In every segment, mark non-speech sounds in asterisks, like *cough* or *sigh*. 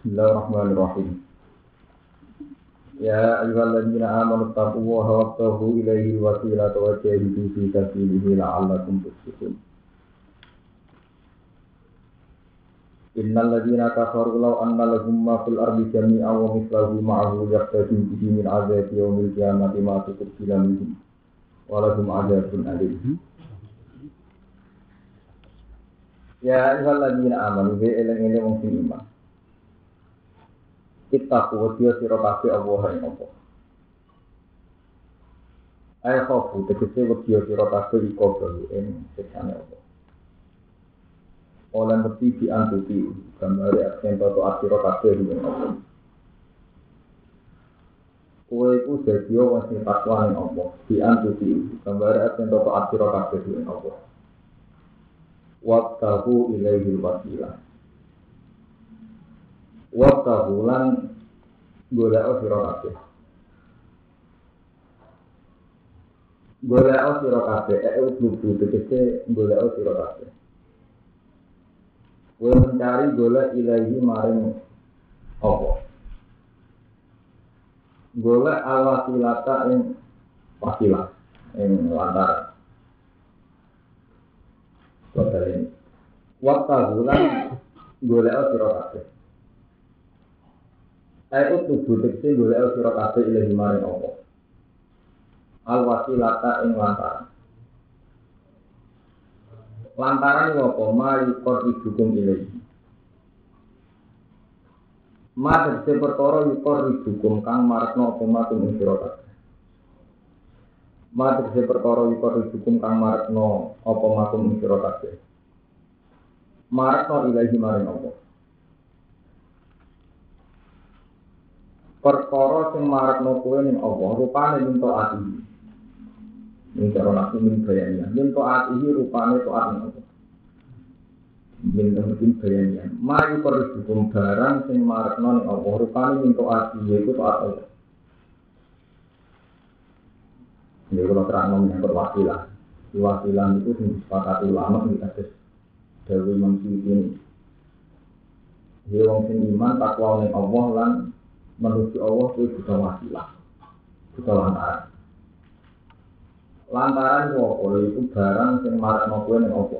Bismillahirrahmanirrahim. Ya ayyuhalladzina amanu taqullaha wabtaghu ilaihi alwasilata wa jahidu fi sabilihi la'allakum tuflihun. Innal ladzina kafaru law anna lahum ma fil ardi jami'an wa mithluhu ma'ahu yaftadu bihi min 'adzabi yaumil qiyamati ma minhum wa lahum 'adzabun alim. Ya ayyuhalladzina amanu sing iman. Kita kuwadiya sira kabeh Allah ing apa. Ayo khofu tegese wadiya sira kabeh iko baru ing siksane Allah. Oleh ngerti di antuti gambar aksen toto asiro kabeh ing Allah. Kowe iku dadi wong sing takwa ning Allah. Di antuti gambar aksen toto asiro kabeh ing Allah. Waqtahu ilaihi wasilah. Waqtahu lan golek sira kabeh. Golek sira kabeh, eh utubu tegese golek sira kabeh. Kowe mencari golek ilahi maring apa? Golek alwasilata ing wasilah ing lantaran. Kota ini. Waktu bulan golek sira kabeh. Ayo tubuh tekse golek sira kabeh ilahi maring apa? Al wasilata ing lantaran. Lantaran iku apa? Ma yukor ibukum ilahi. Ma tegese perkara yukor ibukum kang marakno apa matum ing sira kabeh. Ma tegese perkara yukor ibukum kang marakno apa matum ing sira kabeh. Marakno ilahi maring apa? Perkara sing marakno kowe ning Allah rupane ning taat iki. Ning cara nak min bayani. Ning taat iki rupane taat ning Allah. Min mungkin bayani. Mari perhukum barang sing marakno ning Allah rupane ning taat iki iku taat Allah. Ini kalau terang yang berwasilah. Wasilah itu sing disepakati ulama di atas Dewi Mansur ini. Dia wong sing iman takwa ning Allah lan menuju Allah itu juga wasilah juga lantaran. Lantaran itu apa? Itu barang yang marak nopo yang apa?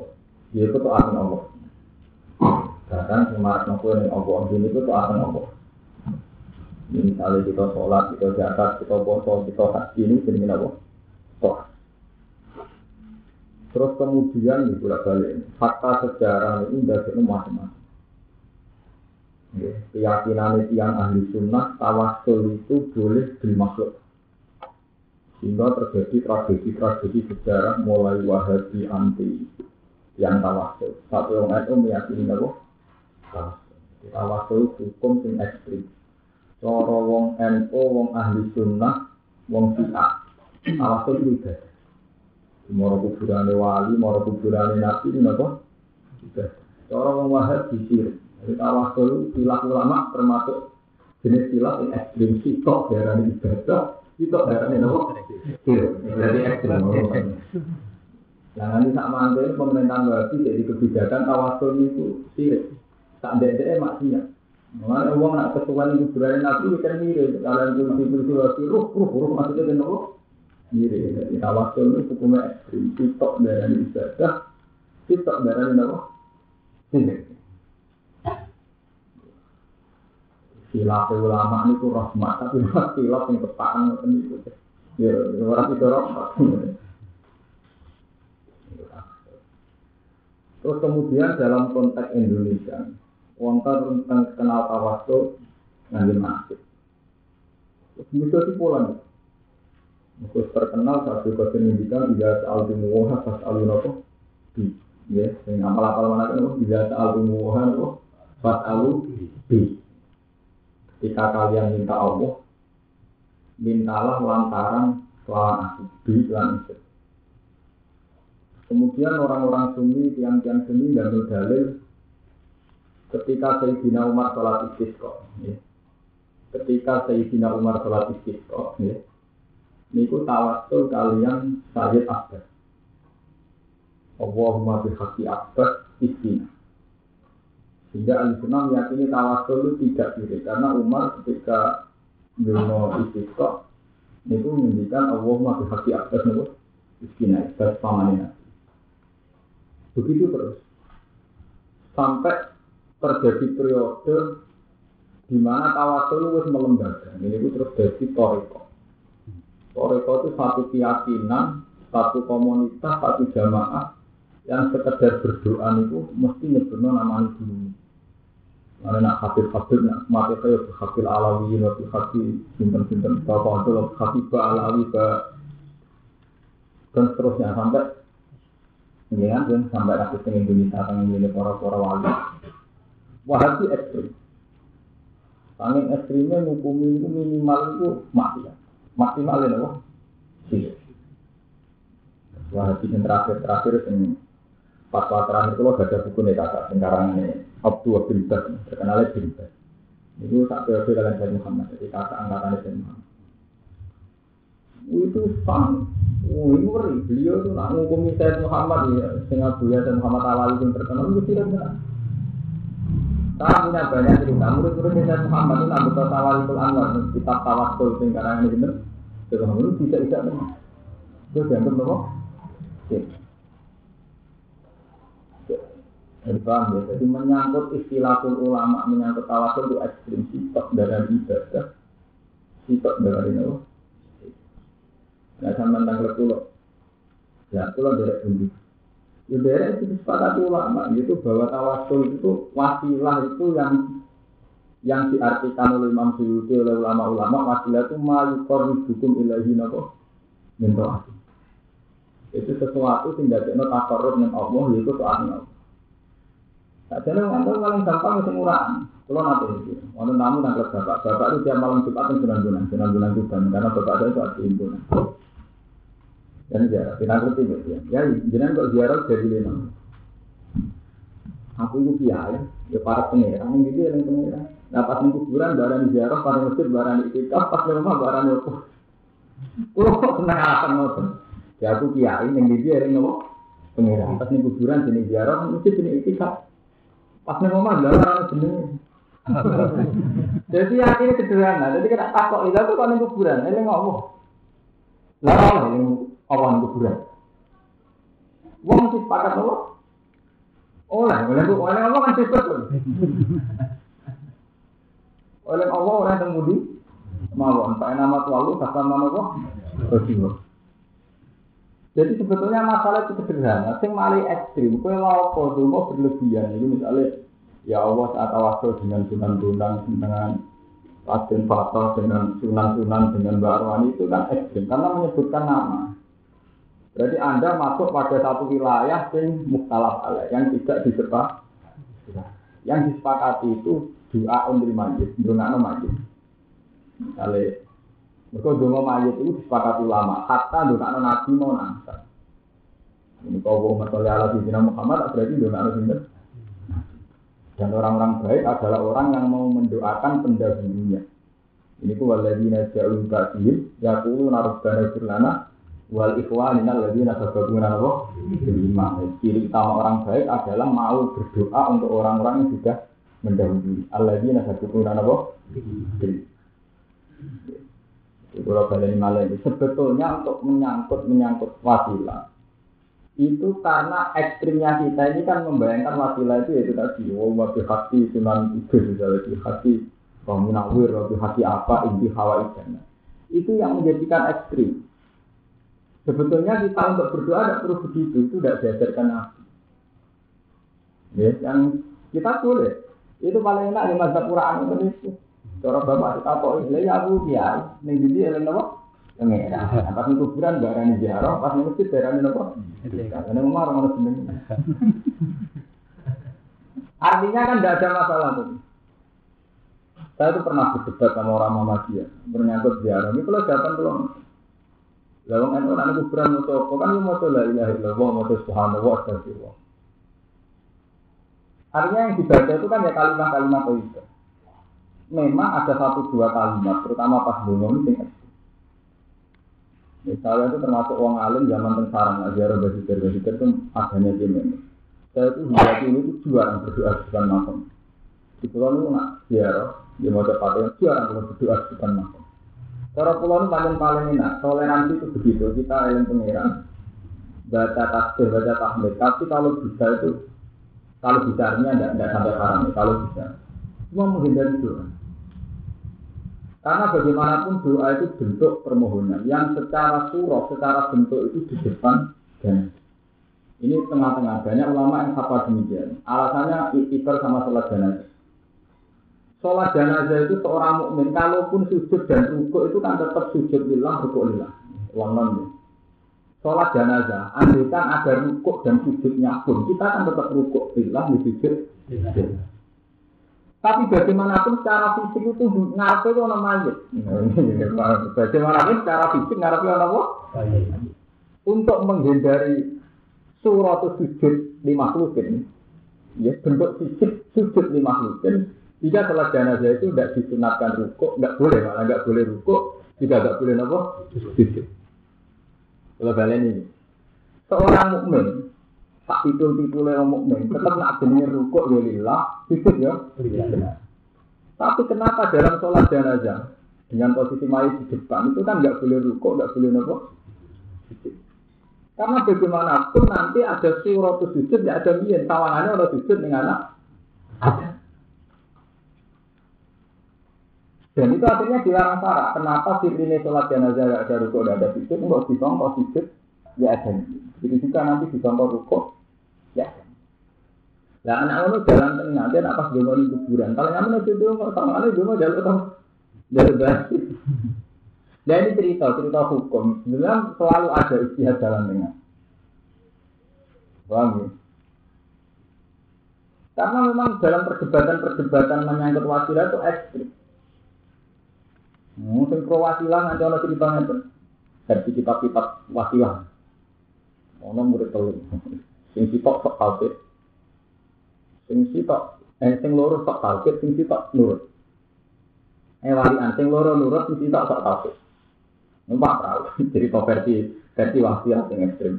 Itu tuh akan Allah barang yang marak nopo yang apa? Ini itu tuh akan Allah misalnya kita sholat, kita zakat, kita puasa, kita haji ini jadi apa? Terus kemudian di bolak balik fakta sejarah ini dari macam-macam keyakinan yang ahli sunnah tawasul itu boleh dimakhluk sehingga terjadi tragedi-tragedi sejarah mulai wahabi anti yang tawasul satu orang itu meyakini apa? tawasul hukum yang ekstrim. Loro wong NU, wong ahli sunnah, wong syiah. Tawasul itu ibadah Moro kuburan wali, moro kuburan nabi, ini apa? Ibadah wong wahabi sirik tawasul silah ulama termasuk jenis silah yang ekstrim sitok darah ibadah, sitok darah ini nopo. Jadi ekstrim. Jangan ini sama mantul pemerintahan wahabi jadi kebijakan tawasul itu sirik. Tak ada maksiat. Mengenai uang nak ketuaan itu berani nabi kan mirip. Kalian polisi polisi wahabi ruh ruh ruh maksudnya kan nopo. Mirip. Jadi tawasul itu hukumnya ekstrim. Sitok darah ibadah, sitok darah nopo. Sirik. Silap ulama ini tuh rahmat, tapi silap yang kepakan itu. Ya, orang itu rahmat. Terus kemudian dalam konteks Indonesia, wonten tentang kenal tawasul masuk. Terus bisa di Poland. Terus terkenal satu kesendikan tidak soal timuha pas alunopo di ya, yang apal-apal mana kan tidak soal timuha pas alu di Jika kalian minta Allah, mintalah lantaran kelawan aku, lan Kemudian orang-orang sunni, tiang-tiang sunni dan dalil ketika Sayyidina Umar sholat istisqa. Ya. Ketika Sayyidina Umar sholat istisqa, ya. Niku tawasul kalian Sayyid Abbas. Allahumma bihaqi Abbas istina. Sehingga ahli sunnah meyakini tawasul itu tidak kiri karena Umar ketika Duno istiqo itu menunjukkan Allah masih hati atas nopo iskina atas pamannya. Begitu terus sampai terjadi periode di mana tawasul itu melembaga. Ini itu terus jadi toriko. Toriko itu satu keyakinan, satu komunitas, satu jamaah yang sekedar berdoa itu mesti nyebutnya nama dulu. Mana nak Habib Habib nak mati saya Habib Alawi, Habib Habib simpen simpen bapak itu Habib Alawi ke dan seterusnya sampai ya kan sampai kasus di Indonesia tentang ini para para wali. Wahabi ekstrim. Paling ekstrimnya hukumi itu minimal itu maksiat. Maksimal itu apa? Iya. Wahabi yang terakhir terakhir yang fatwa terakhir itu ada buku nih kakak sekarang ini Abdul terkenal bin Bas itu tak periode kalian Sayyid Muhammad jadi kakak angkatan Sayyid Muhammad itu fun Oh, ini ngeri. Beliau tuh nak ngukumi Sayyid Muhammad ya, sehingga Buya Sayyid Muhammad Alawi yang terkenal itu tidak benar. Saya punya banyak cerita. Murid-murid Sayyid Muhammad itu nak betul Tawalikul Anwar, kitab Tawasul yang karang ini benar. Muhammad itu tidak tidak benar. Itu dianggap apa? Jadi paham ya, jadi menyangkut istilahul ulama, menyangkut tawasul itu ekstrim, sitok dari ibadah, sitok dari apa? Nah, sama tentang kulo. Ya, kulo dari bundi. Ya, dari itu sepakati ulama, itu bahwa tawasul itu wasilah itu yang yang diartikan oleh Imam Suyuti oleh ulama-ulama wasilah itu mayukor hukum ilahi nako minta itu sesuatu yang tidak ada takarut dengan Allah Allah. Tak jadi ngantor paling gampang itu murah. Kalau nanti itu, kalau namu nangkep bapak, bapak itu tiap malam jumat kan bulan bulan juga, karena bapak saya itu ada himpunan. Dan ziarah, kita ngerti gitu ya. Ya, jangan kok ziarah jadi lima. Aku itu kiai, ya para pengiran, gitu ya yang pengiran. Nah pas di kuburan, barang ziarah, pada masjid, barang itikaf, pas di rumah, barang itu. Kulo kok senang alasan ngoten. Ya aku kiai, yang gitu ya yang nopo pengiran. Pas di kuburan, sini ziarah, masjid, sini itikaf. Pas di rumah, barang jenenge. *laughs* Jadi akhirnya sederhana. Jadi kita takut itu tuh kalau kuburan, ini ngomong. Lah, ini awan kuburan. Wong mesti sepakat apa? Oleh, oleh oleh Allah kan sifat Oleh Allah oleh yang budi mawon. Pak nama lalu kata nama apa? Jadi sebetulnya masalah itu sederhana. Sing mali ekstrim, kue lapo dulu berlebihan. Itu misalnya ya Allah saat tawasul dengan sunan-sunan dengan Raden Fatah dengan sunan-sunan dengan Mbak Arwani itu kan ekstrim karena menyebutkan nama. Berarti Anda masuk pada satu wilayah yang mukhtalaf alaih, yang tidak disepak. Yang disepakati itu doa untuk majid, doa majid. Misalnya, mereka doa majid itu disepakati ulama, hatta doa nabi mau nangsa. Ini kau mau masalah ala di Muhammad, berarti doa sinten. Dan orang-orang baik adalah orang yang mau mendoakan pendahulunya. Ini ku waladina ja'ul ba'dihim, yakulu narubbana firlana, wal ikhwanina alladziina sabaquna apa lima ciri utama orang baik adalah mau berdoa untuk orang-orang yang sudah mendahului alladzina sabaquna apa itu kalau baleni malah ini sebetulnya untuk menyangkut menyangkut wasilah itu karena ekstrimnya kita ini kan membayangkan wasilah itu yaitu tadi wow wabi hati sunan itu di hati munawir wabi hati apa inti hawa itu yang menjadikan ekstrim Sebetulnya kita untuk berdoa tidak perlu begitu, itu tidak diajarkan Nabi. Ya, yang kita boleh. Itu paling enak di masa Quran itu. Cara bapak kita kok ini ya aku kiai, nih jadi eling apa? Pengira. Nah, pas kuburan gak ada ziarah, pas nih masjid gak ada apa? Karena memang orang orang seneng. Artinya kan tidak ada masalah tuh. Saya tuh pernah berdebat sama orang Muhammadiyah, bernyangkut ziarah. Ini kalau datang tuh Lawang anu anak kuburan mau apa kan mau la ilaha illallah mau subhanallah astagfirullah. Artinya yang dibaca itu kan ya kalimat-kalimat itu. Memang ada satu dua kalimat, terutama pas bunga ini Misalnya itu termasuk uang alim zaman tengsarang, ajar basiker basiker itu adanya di ini. Saya itu hingga ini itu juara berdoa di depan makam. Di pulau itu nak ziarah, dia mau cepat ya, jarang kalau berdoa di depan makam. Cara pulau itu paling paling enak, toleransi itu begitu, kita yang pengiran, baca tasbih, baca tahmid. Tapi kalau bisa itu, kalau bisa artinya tidak, sampai haram, kalau bisa. Cuma menghindari doa. Karena bagaimanapun doa itu bentuk permohonan yang secara surah, secara bentuk itu di depan dan ini tengah-tengah banyak ulama yang sapa demikian. Alasannya iktikar sama sholat jenazah. Sholat jenazah itu seorang mukmin kalaupun sujud dan rukuk itu kan tetap sujud lillah rukuk lillah. Uang non Sholat jenazah, andaikan ada rukuk dan sujudnya pun kita kan tetap rukuk lillah sujud. Tapi bagaimanapun secara fisik itu ngarep itu orang mayit. Bagaimanapun secara fisik ngarep itu apa? Untuk menghindari surat sujud di makhlukin, ya bentuk fisik sujud di makhlukin, jika sholat jenazah itu tidak disunatkan rukuk, tidak boleh, malah tidak boleh rukuk, juga tidak boleh apa? Sujud. Kalau kalian ini, seorang mukmin, tak titul yang mukmin, tetap nak jenis rukuk ya lillah, sujud ya. Tapi kenapa dalam sholat jenazah dengan posisi mayat di depan itu kan nggak boleh rukuk, nggak boleh? Sujud. Karena bagaimanapun nanti ada surat sujud, tidak ada bian. Tawangannya ada sujud dengan anak. Ada. Dan itu akhirnya dilarang syarat. Kenapa sirine sholat jenazah tidak ada rukuk, tidak ada sujud, enggak disongkok sujud, ya ada. Jadi juga nanti disongkok rukuk, ya. Nah anak itu jalan tengah, dia nak pas dulu di kuburan. Nggak mau dulu, kalau sama anak dulu jalan tengah, jalan *laughs* tengah. Nah ini cerita, cerita hukum. Sebenarnya selalu ada istihad jalan tengah. Paham ya? Karena memang dalam perdebatan-perdebatan menyangkut wasilah itu ekstrim. Mungkin pro wasilah nanti ada ceritanya itu. Dari kitab-kitab wasilah. Ono murid telu. Sing sitok sok tauhid. Sing sitok eh sing loro sok tauhid, sing sitok nurut. Eh walian sing loro nurut, sing sitok sok tauhid. Numpak perahu. *laughs* Jadi versi versi wasiat yang ekstrim.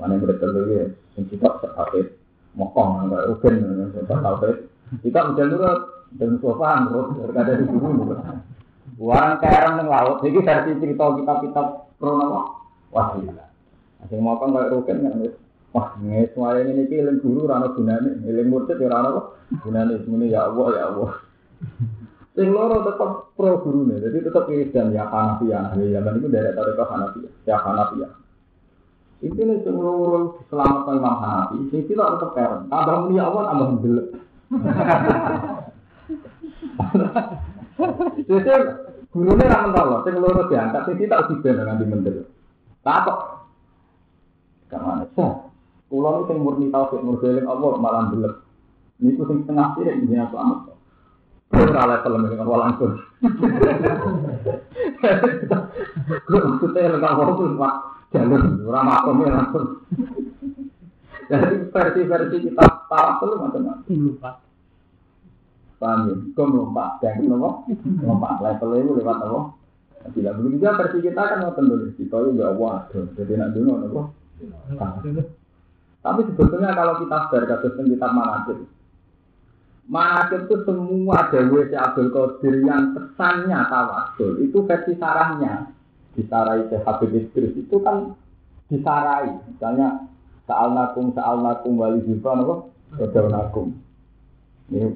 Mana yang betul ya? Yang kita sekafir mokong, nggak rugen, nggak kafir. Kita udah nurut dan sofa nurut, berkada di nurut. Warang kerang yang laut. Jadi versi cerita kitab-kitab krono wasiat. Asing mokong nggak rugen kan? Wah, ini semuanya ini ini guru rano gunane, iling murtid ya rano gunane semuanya ya Allah ya Allah. Sing loro tetap pro gurune, jadi tetap dan ya Hanafiyah. Ya zaman itu dari tarekat Hanafiyah, ya Hanafiyah. Itu nih sing loro Imam Hanafi, sing kita tetap keren. Tambah mulia Allah tambah belek. *laughs* Jadi gurunya ra mentolo, sing loro diangkat, sing kita uji ben nganti menteri. Takok. Sah. Kulo sing murni tauhid murni Allah malah belek. Niku sing tengah sih ini selamat. Ora level mek ora langsung. Gue maksudnya lengkap waktu pak jalur ora makom langsung. Jadi versi-versi kita tahu perlu macam-macam. Lupa. Paham ya? Kau melompat, yang kenapa? Melompat level itu lewat apa? Tidak begitu juga versi kita kan mau tentu kita itu gak waduh, jadi nak dulu apa? Tapi sebetulnya kalau kita fair kasus kita manajib, Manakib itu semua Dewi si Abdul Qadir yang pesannya tawasul itu versi sarahnya. Disarai ke Habib Idris. Itu kan disarai. Misalnya saal nakum saal nakum wali jifa Rodau nakum ini.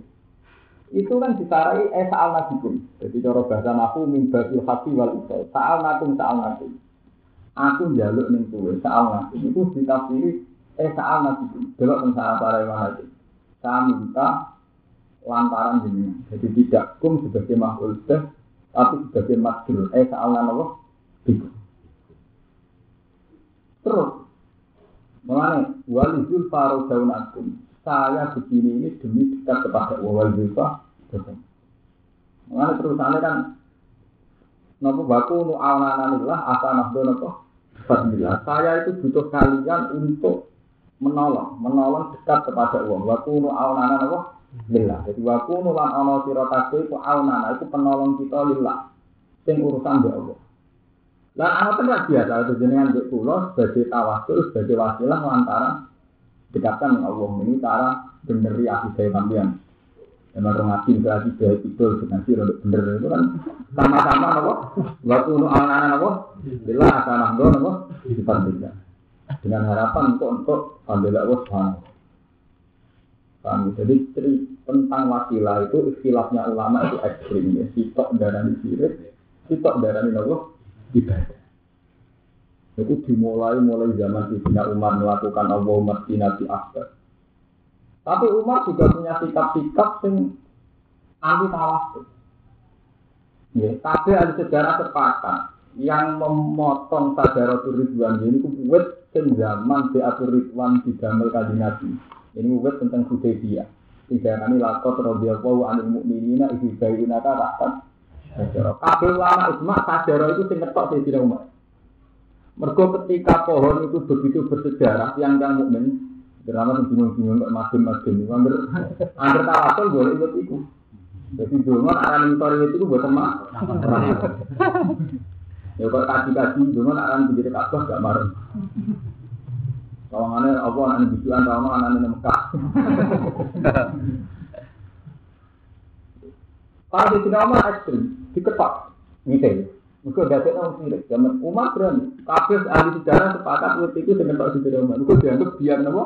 Itu kan disarai eh saal nakum jadi cara bahasa naku mimbabil hati wal isai saal nakum saal nakum aku jaluk ning kowe saal nakum itu ditafsiri eh saal nakum delok ning saal para mana saya minta lantaran ini. Jadi tidak kum sebagai makhluk dah, tapi sebagai makhluk. Eh soalnya apa? Itu. Terus, mengenai wali zulfa daun akum. Saya begini ini demi dekat kepada wali zulfa. Mengenai terusannya kan Nopo baku nu awananillah asa nafsu nopo Fadillah. Saya itu butuh kalian untuk menolong, menolong dekat kepada uang. Baku nu awananillah nopo lillah. Jadi waku nulan ana sira kabeh iku aunana iku penolong kita lillah. Sing urusan mbek Allah. Lah ana tenan biasa itu jenengan mbek kula sebagai tawasul sebagai wasilah lantaran dekatkan dengan Allah ini cara beneri akidah sampean. Emang orang ngaji berarti baik itu ngaji untuk bener itu kan sama-sama apa? Waktu untuk anak-anak apa? Bila akan nanggo apa? Dipantikan dengan harapan untuk untuk ambil Allah Paham? Jadi tentang wasilah itu istilahnya ulama itu ekstrim ya. Sitok darah di sirik, sitok darah di Allah ibadah. Itu dimulai mulai zaman Sayyidina Umar melakukan Allahumma sinati akbar. Tapi Umar juga punya sikap-sikap yang anti tawassul. Ya, tapi ada sejarah sepakat yang memotong sajarah Ridwan ini kubuat zaman di atur Ridwan di Gamel Kaji Nabi. Ini kubuat tentang Hudaybiyah. Tiga kali lakot radhiyallahu anil mu'minina ibu bayina tahta sajarah. Kabeh ulama ijma sajarah itu sing ngetok Sayyidina Umar. Mergo ketika pohon itu begitu bersejarah yang yang mukmin Drama yang bingung-bingung kok makin-makin itu hampir tawasul boleh ikut itu. Jadi dulu akan mentor itu buat teman. Ya kalau kaji-kaji dulu akan menjadi kabah gak marah. Kawangannya apa anak bijuan, kawangan anak Mekah. Kalau di Umar ekstrim, diketok, gitu. Mereka gak ada orang sirik. Zaman Umar berani. Kabeh ahli sejarah sepakat waktu itu dengan Pak Siti Umar. Mereka dianggap biar nama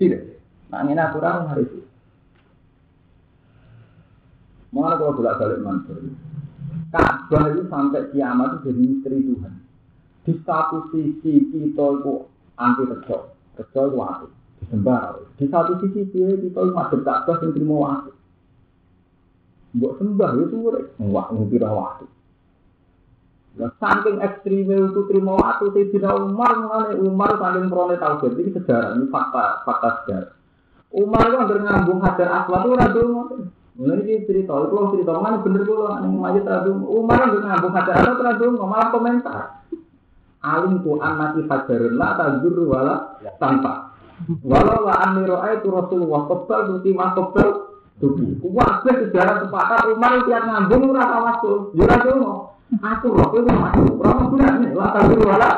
sirik. Nah ini aturan hari itu. Mana kalau bolak balik mantul. Ka'bah itu sampai kiamat itu jadi misteri Tuhan. Di satu sisi kita itu anti rejo, rejo itu disembah. Di satu sisi kita itu masuk Ka'bah yang terima waktu. Buat sembah itu wah ngira waktu. Nah, saking ekstrimnya itu terima waktu tidak Umar mengenai Umar saking peroleh tahu ini sejarah ini fakta fakta sejarah. Umar itu hampir ngambung hajar aswad itu radu Mulai ini cerita, itu kalau cerita mana bener gue loh, yang majid radu. Umar hampir ngambung hajar aswad radu, malah komentar. Alim tu anaki hajarun la tajur wala tanpa. Walau la amiro itu Rasulullah kebal, tuti mah kebal, tuti. Wah, sejarah sepakat Umar tiap ngambung rasa masuk, jurah Aku roh itu masuk, orang benar nih, lah tapi wala.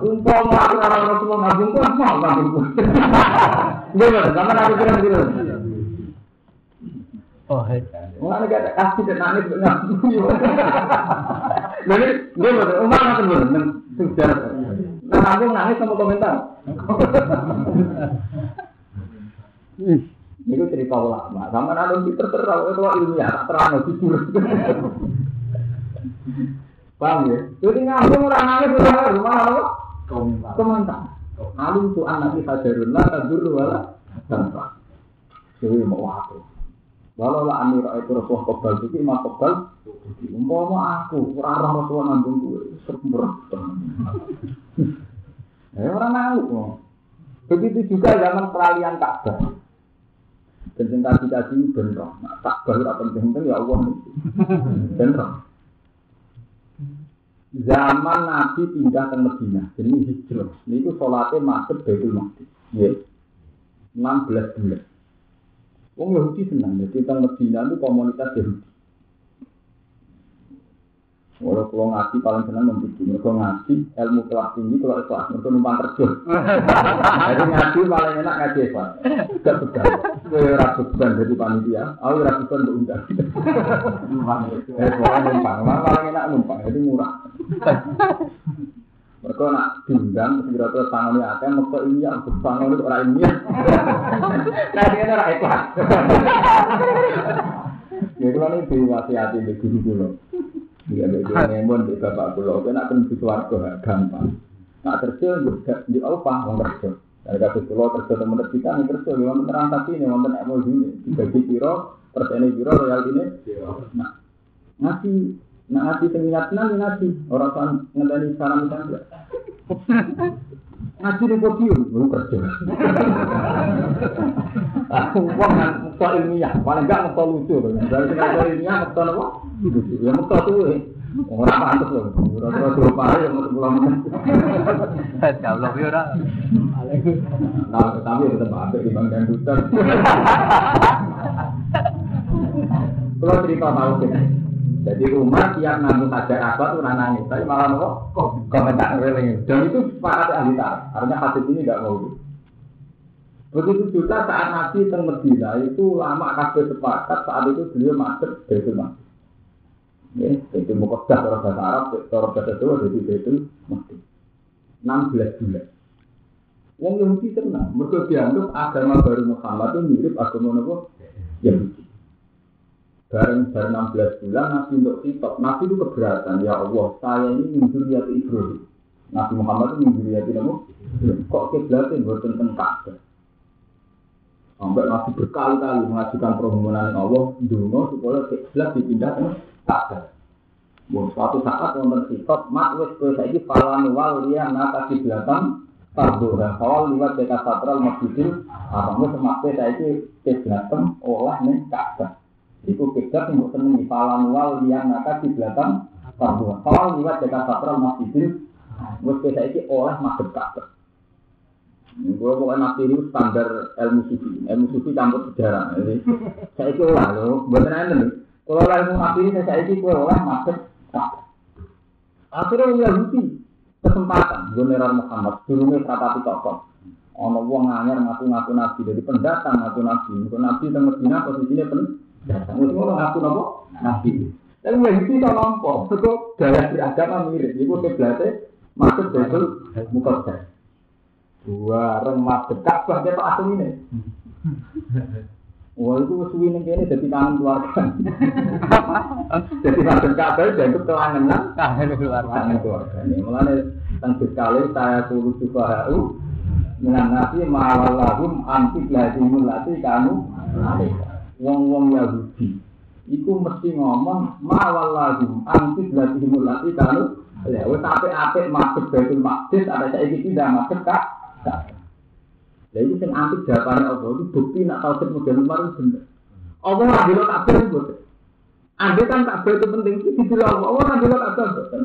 Umpama aku orang Rasulullah ngabung pun mau ngabung pun. *laughs* Gimana? Sama aku bilang gitu. Oh, hei. Wah, ini gak kasih dan nangis ngabung. Jadi, gimana? Umar ngapain dulu? Sejarah. Nah, ngabung nangis sama komentar. Itu cerita ulama. Sama ada Twitter terang, itu ilmiah, terang, jujur. Paham ya? Jadi ngambung orang nangis udah rumah apa? Komentar. Alim tu anak kita jarun lah tadur wala tanpa. Jadi mau aku. Walau lah amir itu Rasulullah kebal itu imam kebal. Umpama aku orang Rasulullah ngambung gue sempurna. Eh orang nangis. Begitu juga zaman peralihan Ka'bah. Dan cinta kita benar. Nah, Ka'bah itu penting-penting ya Allah. Benar zaman Nabi pindah ke Medina, jadi hijrah. Ini itu sholatnya masuk Baitul Maqdis. Ya. 16 bulan. Wong Yahudi senang, jadi tentang Medina itu komunitas Yahudi. Walau kalau ngaji paling senang membuat mereka ngaji ilmu kelas tinggi kalau kelas mereka numpang kerja. Jadi ngaji paling enak ngaji ikhlas. Gak beban. Gue ragu beban jadi panitia. Aku ragu beban untuk undang. Numpang. Eh numpang. Paling enak numpang. Jadi murah. Mereka nak diundang, kira-kira tangannya akeh, mereka ini yang berbangun itu orang ini. *laughs* Nah dia orang ikhlas. *laughs* Ya kalau ini diwasiati di guru dulu. Iya, dia ngemon di bapak pulau. Kau nak kerja keluarga gampang. Nak kerja di apa? Mau kerja. Dari kata pulau kerja teman kita nih kerja. Memang menerang tapi ini, memang emosi ini. Dibagi piro, persen piro royal ini. Nah, ngasih Nah, ngasih seminat nanti ngasih orang kan ngedani saran misalnya. Ngasih di podium, belum kerja. Uang mukta ilmiah, paling enggak mukta lucu. Dari sini ilmiah mukta apa? Ya mukta tuh Orang pantas loh. Orang-orang dua pare yang mau pulang. Jauh ya ora. Nah, tapi tetap ada di bang dan dutan. *laughs* Kalau cerita kita. Jadi rumah tiap nanggung saja apa tuh nangis, tapi malah nopo komentar reling. Dan itu sepakat ahli tar. Artinya hadis ini nggak mau. Begitu juga saat Nabi teng Medina itu lama kabeh sepakat saat itu beliau masuk Baitul Maqdis. Ya, Baitul Muqaddas cara bahasa Arab, cara bahasa Jawa jadi Baitul Maqdis. 16 bulan. Wong Yahudi tenang, mereka dianggap agama baru Muhammad itu mirip agama apa? Yahudi. Bareng bareng 16 bulan Nabi untuk kitab, Nabi itu keberatan, ya Allah, saya ini minjuriat Ibrahim. Nabi Muhammad itu minjuriat apa? Kok kiblatnya buat tentang Ka'bah? Sampai Nabi berkali-kali mengajukan permohonan Allah, dulu supaya kiblat dipindah ke Ka'bah. Bon, suatu saat wonten kitab, mak wis kowe saiki falan wal liya naka kiblatan Fardu dan awal liwat dekat satral masjidil haram wis semakte saiki kiblatem oleh ning Ka'bah. Iku kiblat yang di falan wal liya naka kiblatan fardu. Awal liwat dekat satral masjidil wis kowe saiki oleh madhep Ka'bah. Gue pokoknya nabi ini standar ilmu sufi, ilmu sufi campur sejarah. Saya itu lah lo, buat nih. Kalau ilmu nabi ini saya itu gue oleh madhep Akhirnya Yahudi kesempatan general Muhammad dulu rapati tokoh. Ono wong anyar ngaku-ngaku nabi dari pendatang ngaku nabi. Ngaku nabi teng Medina posisinya pendatang. Wis ngono ngaku napa? Nabi. Tapi Yahudi to nampa, kok gaya beragama mirip. Iku kiblate masuk betul mukaddas. Dua reng masuk Ka'bah ketok asline. Wah itu suwi ning kene dadi kangen keluarga. Jadi masuk kabel dan itu kelangenan Kangen keluarga. kangen keluarga. Ini mulane teng sekali saya kudu subhanahu minan nasi ma'alallahum anti lazimul lati kanu Wong-wong Yahudi iku mesti ngomong ma'alallahum anti lazimul lati kanu Ya, wes apik-apik masuk Baitul Maqdis ada saiki tidak masuk kak. Lah itu sing antik jawabane Allah itu bukti nak tauhid model kemarin bener. Allah ora delok kabeh itu. Andai kan kabeh itu penting itu dibilang Allah, ora delok kabeh boten.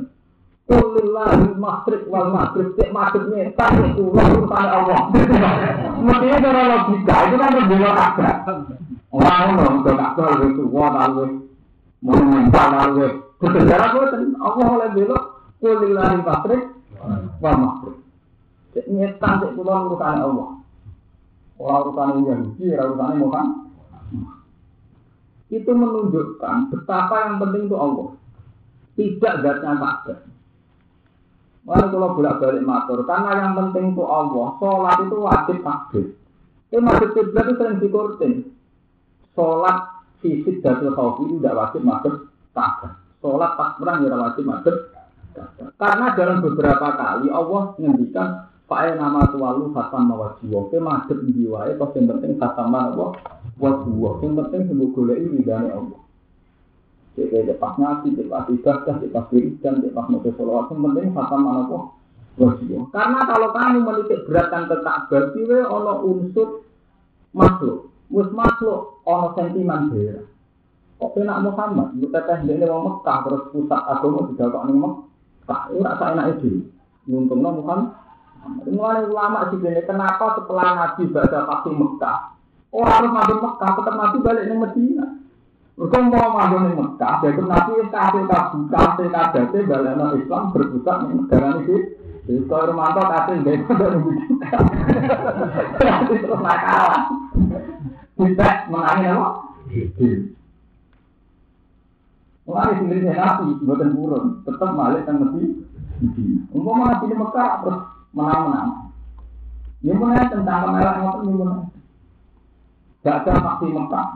Kulillahi masrik wal maghrib cek maksudnya kan itu urusan Allah. Mestinya cara logika itu kan berbeda kabeh. Orang ngono udah kabeh itu tua lalu monumental lalu bersejarah boten Allah oleh belok kulillahi masrik wal maghrib. Cek nyetan cek kula urusan Allah. Orang urusan Yahudi, orang urusan Muhammad. Itu menunjukkan betapa yang penting itu Allah. Tidak zatnya Ka'bah. Lalu kalau bolak balik matur, karena yang penting itu Allah, sholat itu wajib takbir. Tapi masjid kiblat itu sering dikurtin. Sholat fisik dan khawfi itu tidak wajib masuk Ka'bah. Sholat takbiran tidak wajib masuk. Karena dalam beberapa kali Allah menghentikan Pak nama tualu khatam mawajiwa, ke madep jiwae, kok yang penting khatam apa? Wajiwa, yang penting sembuh ini dari Allah. Jadi pas ngaji, pas ibadah, pas wiridan, pas nulis sholawat, yang penting khatam apa? Wajiwa. Karena kalau kamu menitik beratkan ke Ka'bah, siwe ono unsur makhluk, mus makhluk ono sentimen daerah. Kok enak Muhammad, lu teteh ini mau Mekah, terus pusat agama tidak kok nih Mekah, itu rasa enak itu. Untungnya Muhammad, Mulai ulama sih kenapa setelah Nabi baca pasti Mekah, orang harus masuk Mekah, tetap Nabi balik ke Medina. Mereka mau masuk ke Mekah, jadi Nabi kasih kasih kasih kasih balik ke Islam berpusat di negara ini. Jadi kalau Romanto kasih balik *laughs* ke Medina, nanti terus nakal. Kita menangin apa? Mulai sendiri Nabi, buatan burun, tetap balik ke Medina. Umpama Nabi di Mekah terus menang-menang. Ini mulai tentang kemerah ngotot ini mulai. Gak ada faksi Mekah.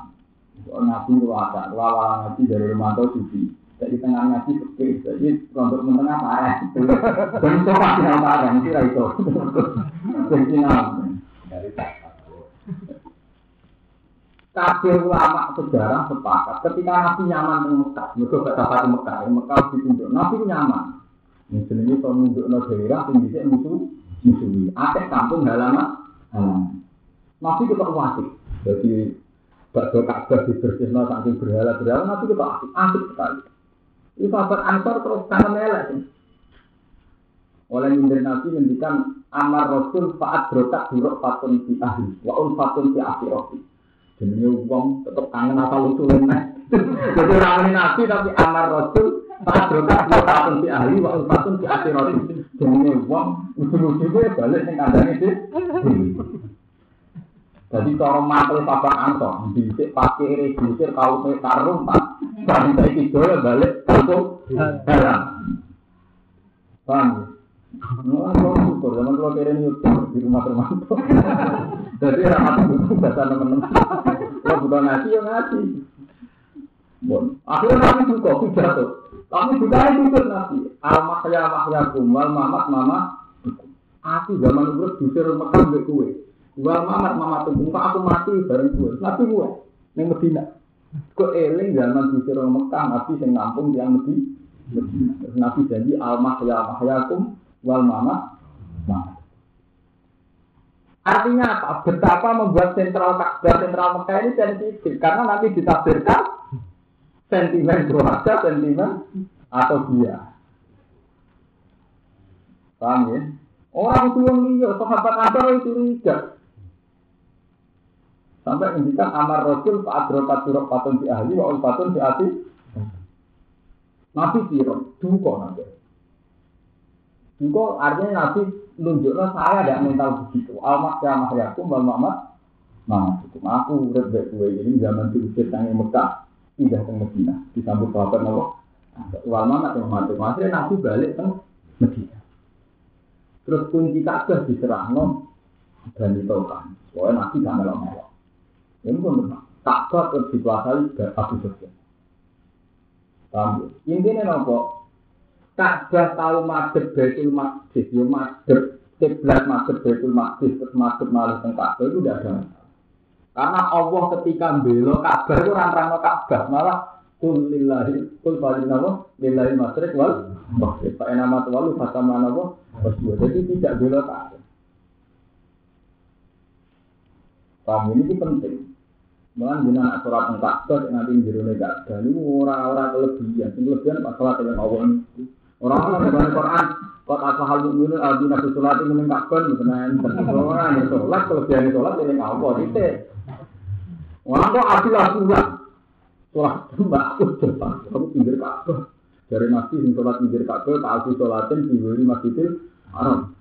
Nabi itu ada, lawan Nabi dari Romanto Sufi. Jadi tengah Nabi sepi, jadi untuk menengah parah. Dan itu pasti yang parah, itu itu. Jadi Dari Kabeh ulama sejarah sepakat ketika Nabi nyaman di Mekah, mereka gak dapat di Mekah, Mekah ditunjuk, Nabi nyaman. Misalnya kalau nunjuk no daerah, bisa musuh musuhi. Ada kampung halaman, halaman. Nabi kita wasik. Jadi bakso Ka'bah dibersihno saking berhala berhala Nabi kita asik, asik sekali. Itu sahabat Ansor terus kangen melek. Oleh nyindir Nabi ngendikan amar Rasul faat brokat buruk fatun di ahli, wa un fatun di akhirati. jenenge wong tetep kangen apa lucu lan jadi ramen nabi tapi amar rasul padrot patung di ahli wa patung di ahli rasul jenenge wong lucu-lucu kuwi bali sing kandhane sih jadi cara mantel papa anto dhisik pake regisir kau nek pak sampai iki dolan bali langsung heran Bang, kalau syukur, zaman kalau kira nyukur di rumah termantu. Jadi ramat buku bahasa teman-teman. Kalau bukan ngaji ya ngaji. Bon, akhirnya nabi juga pidato. Tapi juga itu nabi. Al mahya mahya kumal mamat mama. Aku zaman dulu dusir Mekah mbek kowe. Wal mamat mama tunggu aku mati bareng kowe. Nabi kowe ning Medina. Kok eling zaman dusir Mekah nabi sing nampung yang Medina. Nabi janji al mahya mahya kum wal mamat mamat. Artinya apa? Betapa membuat sentral Ka'bah sentral Mekah ini sensitif karena nanti ditafsirkan sentimen keluarga, sentimen atau dia. Paham ya? Orang tua liya, sahabat Ansar itu tidak. Sampai ngendikan amar Rasul Pak Adrokat Surok Patun di ahli, wa Patun di hati. Nabi siro, duko nanti. Duko artinya Nabi nunjuklah saya tidak mental begitu. Almak ya mahyakum wal mamat. Nah, hukum aku urut baik ini zaman diusir tangi Mekah, pindah ke Medina, disambut sahabat Nabi. Wal mamat yang mati. Akhirnya Nabi balik ke Medina. Terus kunci Ka'bah diserahno dan ditolkan. Soalnya Nabi gak melok-melok. Ini pun benar. Ka'bah terus dikuasai Abu Sufyan. Paham ya? Intinya nopo? Ka'bah tahu madhep Baitul Maqdis, yo madhep kiblat madhep Baitul Maqdis terus madhep malih teng Ka'bah itu tidak ada. Karena Allah ketika belo Ka'bah itu orang-orang Ka'bah malah kul lillahi kul falinawa lillahi masrik wal maghrib. Fa enama walu fatama nawa wasbuh. Jadi tidak belo Ka'bah. Paham ini itu penting. Mulan jenengan nak teng Ka'bah sing nanti njero Ka'bah niku ora-ora kelebihan. Sing kelebihan masalah dengan Allah niku. Orang-orang dalam Quran, kok asal hal mukminin aldi nabi sholat ini mboten enten. Orang yang sholat kelebihan sholat ini Allah titik. Orang kok adil asulah. Sholat mbak aku cepat. Kamu pinggir Ka'bah. Dari nabi sing sholat pinggir Ka'bah, tak aku sholatin di masjidil haram.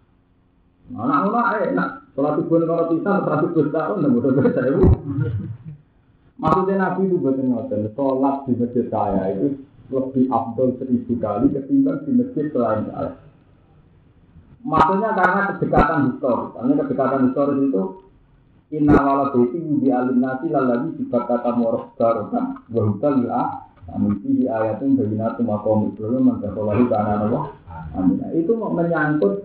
Anak-anak enak. Sholat subuh kalau pisah, seratus belas tahun, dan bodoh-bodoh saya. Maksudnya Nabi itu betul ngoten, sholat di masjid saya itu lebih abdul seribu kali ketimbang di masjid selain saya. Maksudnya karena kedekatan historis, karena kedekatan historis itu Inna wala baiti di alim nasi lalagi sifat kata moroh barokan Wahuta lila Amin fihi ayatun bayinatu makom Ibrahim Mantakolahu kana Allah Amin Itu menyangkut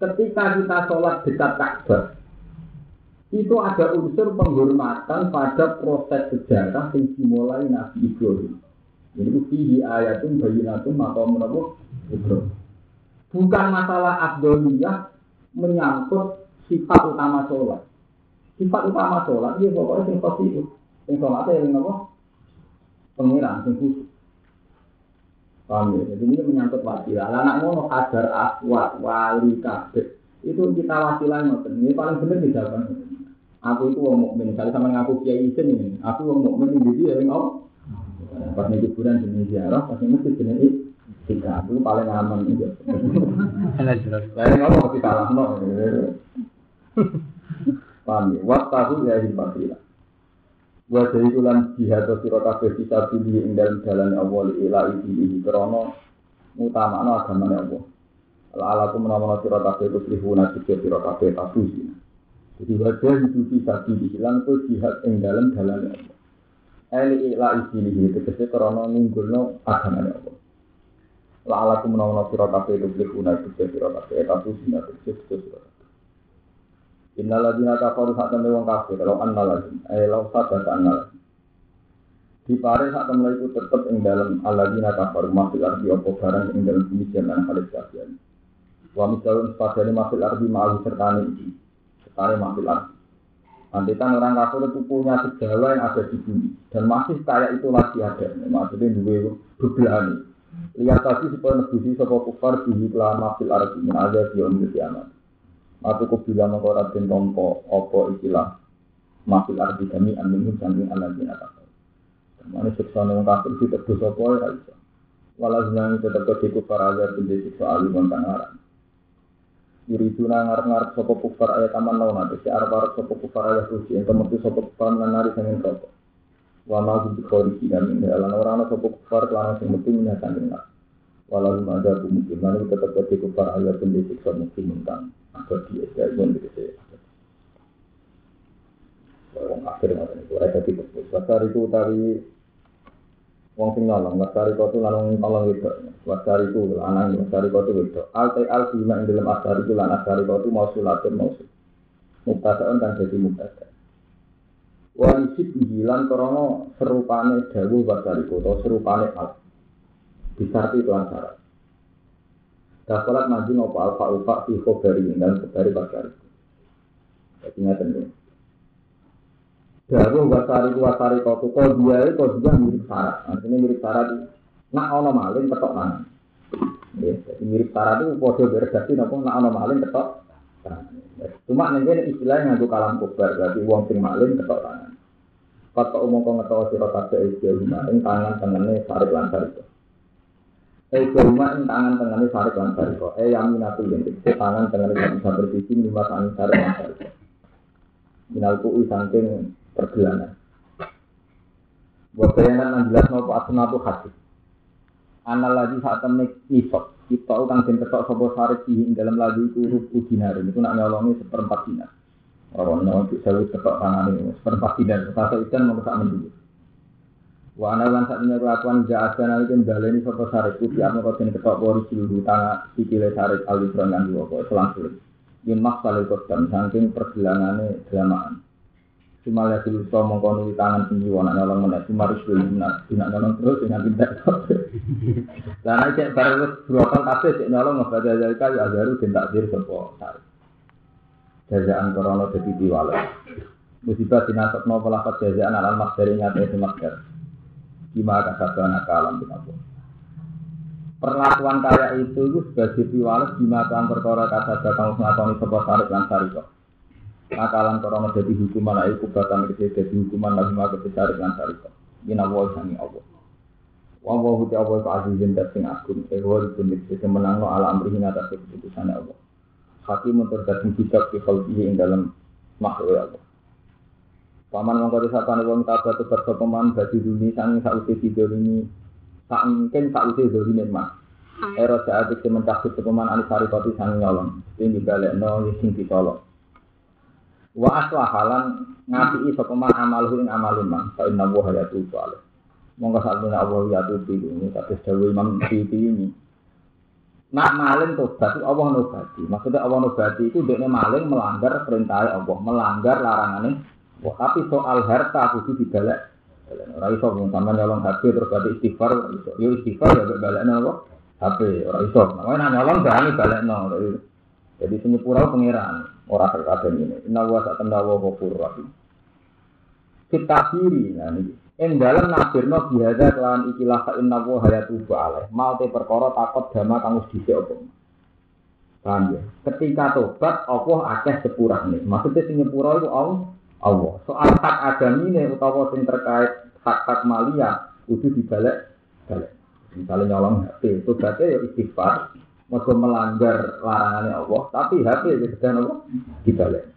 ketika kita sholat dekat Ka'bah itu ada unsur penghormatan pada proses sejarah yang dimulai Nabi Ibrahim. Jadi fihi ayatun bayinatun maqamun apa? Ibrahim. Bukan masalah abdoliyah menyangkut sifat utama sholat. Sifat utama sholat dia pokoknya sing positif. Sing sholatnya yang apa? Pengiran, sing khusus. Paham ya? Jadi ini menyangkut wasilah. Anak ngono kadar aswat, wali, kabeh. Itu kita wasilah ngoten. Ini paling benar di jawaban. Aku itu wong mukmin. Misalnya sama ngaku kiai isin ini. Aku wong mukmin ini jadi yang Allah. Pas nih kuburan jenis ziarah, pas nih masjid jenis tiga. Itu paling aman itu. Lain Allah masih kalah no. Paham ya? Waktu ya hibatilah. Wa dari ulan jihad sira kabeh bisa pilih ing dalem dalane Allah ila iki krana utamakno agamane Allah. Ala ala ku menawa sira kabeh itu lihuna sira sira kabeh tabusi. Jadi wajah itu bisa lan ku jihad ing dalem dalane Allah. Eli ila iki iki tegese krana nunggulno agamane Allah. La ala ku menawa sira kabeh itu lihuna sira sira kabeh tabusi tegese sira Innaladina kafaru saat wong kafir, kalau annaladzim, eh lau sadat annaladzim. Di pare saat temen itu tetap ing dalam aladina kafaru masih arti opo barang ing dalam demikian dan khalis kasihan. Wa misalun sepadanya masih arti ma'alu sertani ini, sertani masih arti. Nanti kan orang kafir itu punya segala yang ada di bumi dan masih kayak itu lagi ada. Maksudnya dua bebelani. Lihat tadi supaya nebusi sopo kufar di lama fil arti min ada di om kiamat. Aku ku bilang mengkora den tompo opo ikilah Mafil arti kami amin samping ala dina kafir Mana siksa nang kafir di tebus opo ya iso Walau senang tetap ketiku para agar tidak siksa alim haram Yuriduna ngarep-ngarep sapa kufar ayat taman lawan ate si arep arep sapa kufar ayat suci ing kemetu sapa kufar menari sanging rokok. Wa ma bi kholiki dan min lan ora ana sapa kufar lan sing metu minatan Walau ada mungkin mana tetap jadi kufar ayat pun disiksa mungkin kan atau dia ya pun gitu Wong akhir ngoten iku ora dadi kebus. Wasar itu tari wong sing lanang wasari kotu lanang tolong itu wasari itu lanang wasari kotu itu alte al sima ing dalam asari itu lan asari kotu mau sulatin mau sul mukasaan kan jadi mukasa wanisip bilan korono serupane jauh wasari kotu serupane al. Bisa arti itu antara Kasolat maju nopo alfa alfa fiho beri dan beri wasari. Ingat tentu. Dawu wasari wasari kotu kau dia itu kau dia mirip syarat. Artinya mirip syarat itu. Nak ono maling ketok tangan. Ya, jadi mirip syarat itu podo berarti nopo nak ono maling ketok. Cuma nanti istilahnya ngadu kalam kubar berarti uang sing maling ketok tangan. Kata umum kau ngetok siro kafe itu maling tangan tangannya sarik lancar itu. Eh rumah ing tangan tangannya sarik lancar itu. Eh yang minatu yang tangan tangannya bisa berbising lima tangan sarik lancar itu. Minalku saking pergelangan. Buat bayangan yang jelas nopo asnatu hati. Anak lagi saat temen isok. Kita utang den ketok sopo sarik di dalam lagu itu rupu dinar. Itu nak nyolongi seperempat dinar. Orang nyolong itu saya ketok tangan ini seperempat dinar. Kata itu mau kesak mendulu. Wa ana lan sak menyang kelakuan ja ada nalika baleni sapa sarik kuwi ana kok den ketok pori seluruh tangan sikile sarik alifron lan dua kok selang sulit. Yen mak kali kodan saking pergelangane dramaan. Cuma lihat dulu so mengkonu di tangan tinggi wana nyolong mana cuma harus beli mana tidak nyolong terus dengan tidak *laughs* karena cek baru berapa kafe cek nyolong nggak ada dari kayu ajaru tidak dir sepo jajaan corona jadi diwale. Musibah dinasab no pelakat jajaan alam mak dari nyata itu masker gimana kasabana kalam kita perlakuan kaya itu itu sebagai diwales gimana perkara kasabana kamu ngakoni sebuah sari lan sari Nakalan korona jadi hukuman ayo kubatan kecil jadi hukuman lagi maka besar dengan syarikat. Ini Allah sani Allah. Wa huti Allah ke azizin dan sing agung. Ewa itu bisa menang no ala amrihin atas keputusan Allah. Hakim untuk datang kitab di khalqihi ing dalam makhluk Allah. Paman mongko disapane wong tabat tebar sopeman bagi dunia sangi sausi video ini tak mungkin sausi doli mah. Ero saat itu mencabut sopeman anisari koti sangi nyolong. Ini balik no sing ditolong. Wa aslahalan ngapi sapa man amaluhu ing amalun man fa inna wa hayatu salih. Monggo sakmene Allah ya tuh ini kados dawuh Imam Syafi'i ini. Nak maling tobat Allah nobati. Maksudnya Allah nobati itu dekne maling melanggar perintah Allah, melanggar larangannya. Wah, tapi soal harta kudu dibalek. Ora iso wong sampean nyolong HP terus berarti istighfar iso. Yo istighfar ya balekno apa? HP ora iso. Namanya nyolong berani balekno. Jadi sini pura pangeran. Orang terkadang ini. Inna wa sak tenda wa ghafur rahim. Kita kiri nah ini. Ing dalem nafirno bihada kelan ikilah ka inna wa hayatu ba'aleh. Mau te perkara takut dama wis dhisik apa. Paham ya? Ketika tobat Allah akeh sepurane. Maksudnya sing nyepura itu Allah. Allah. Soal hak agamine utawa sing terkait hak-hak malia kudu dibalik balik. Misalnya nyolong HP, tobatnya ya istighfar, Mereka melanggar larangannya Allah, tapi HP itu sedang apa? Dibalik.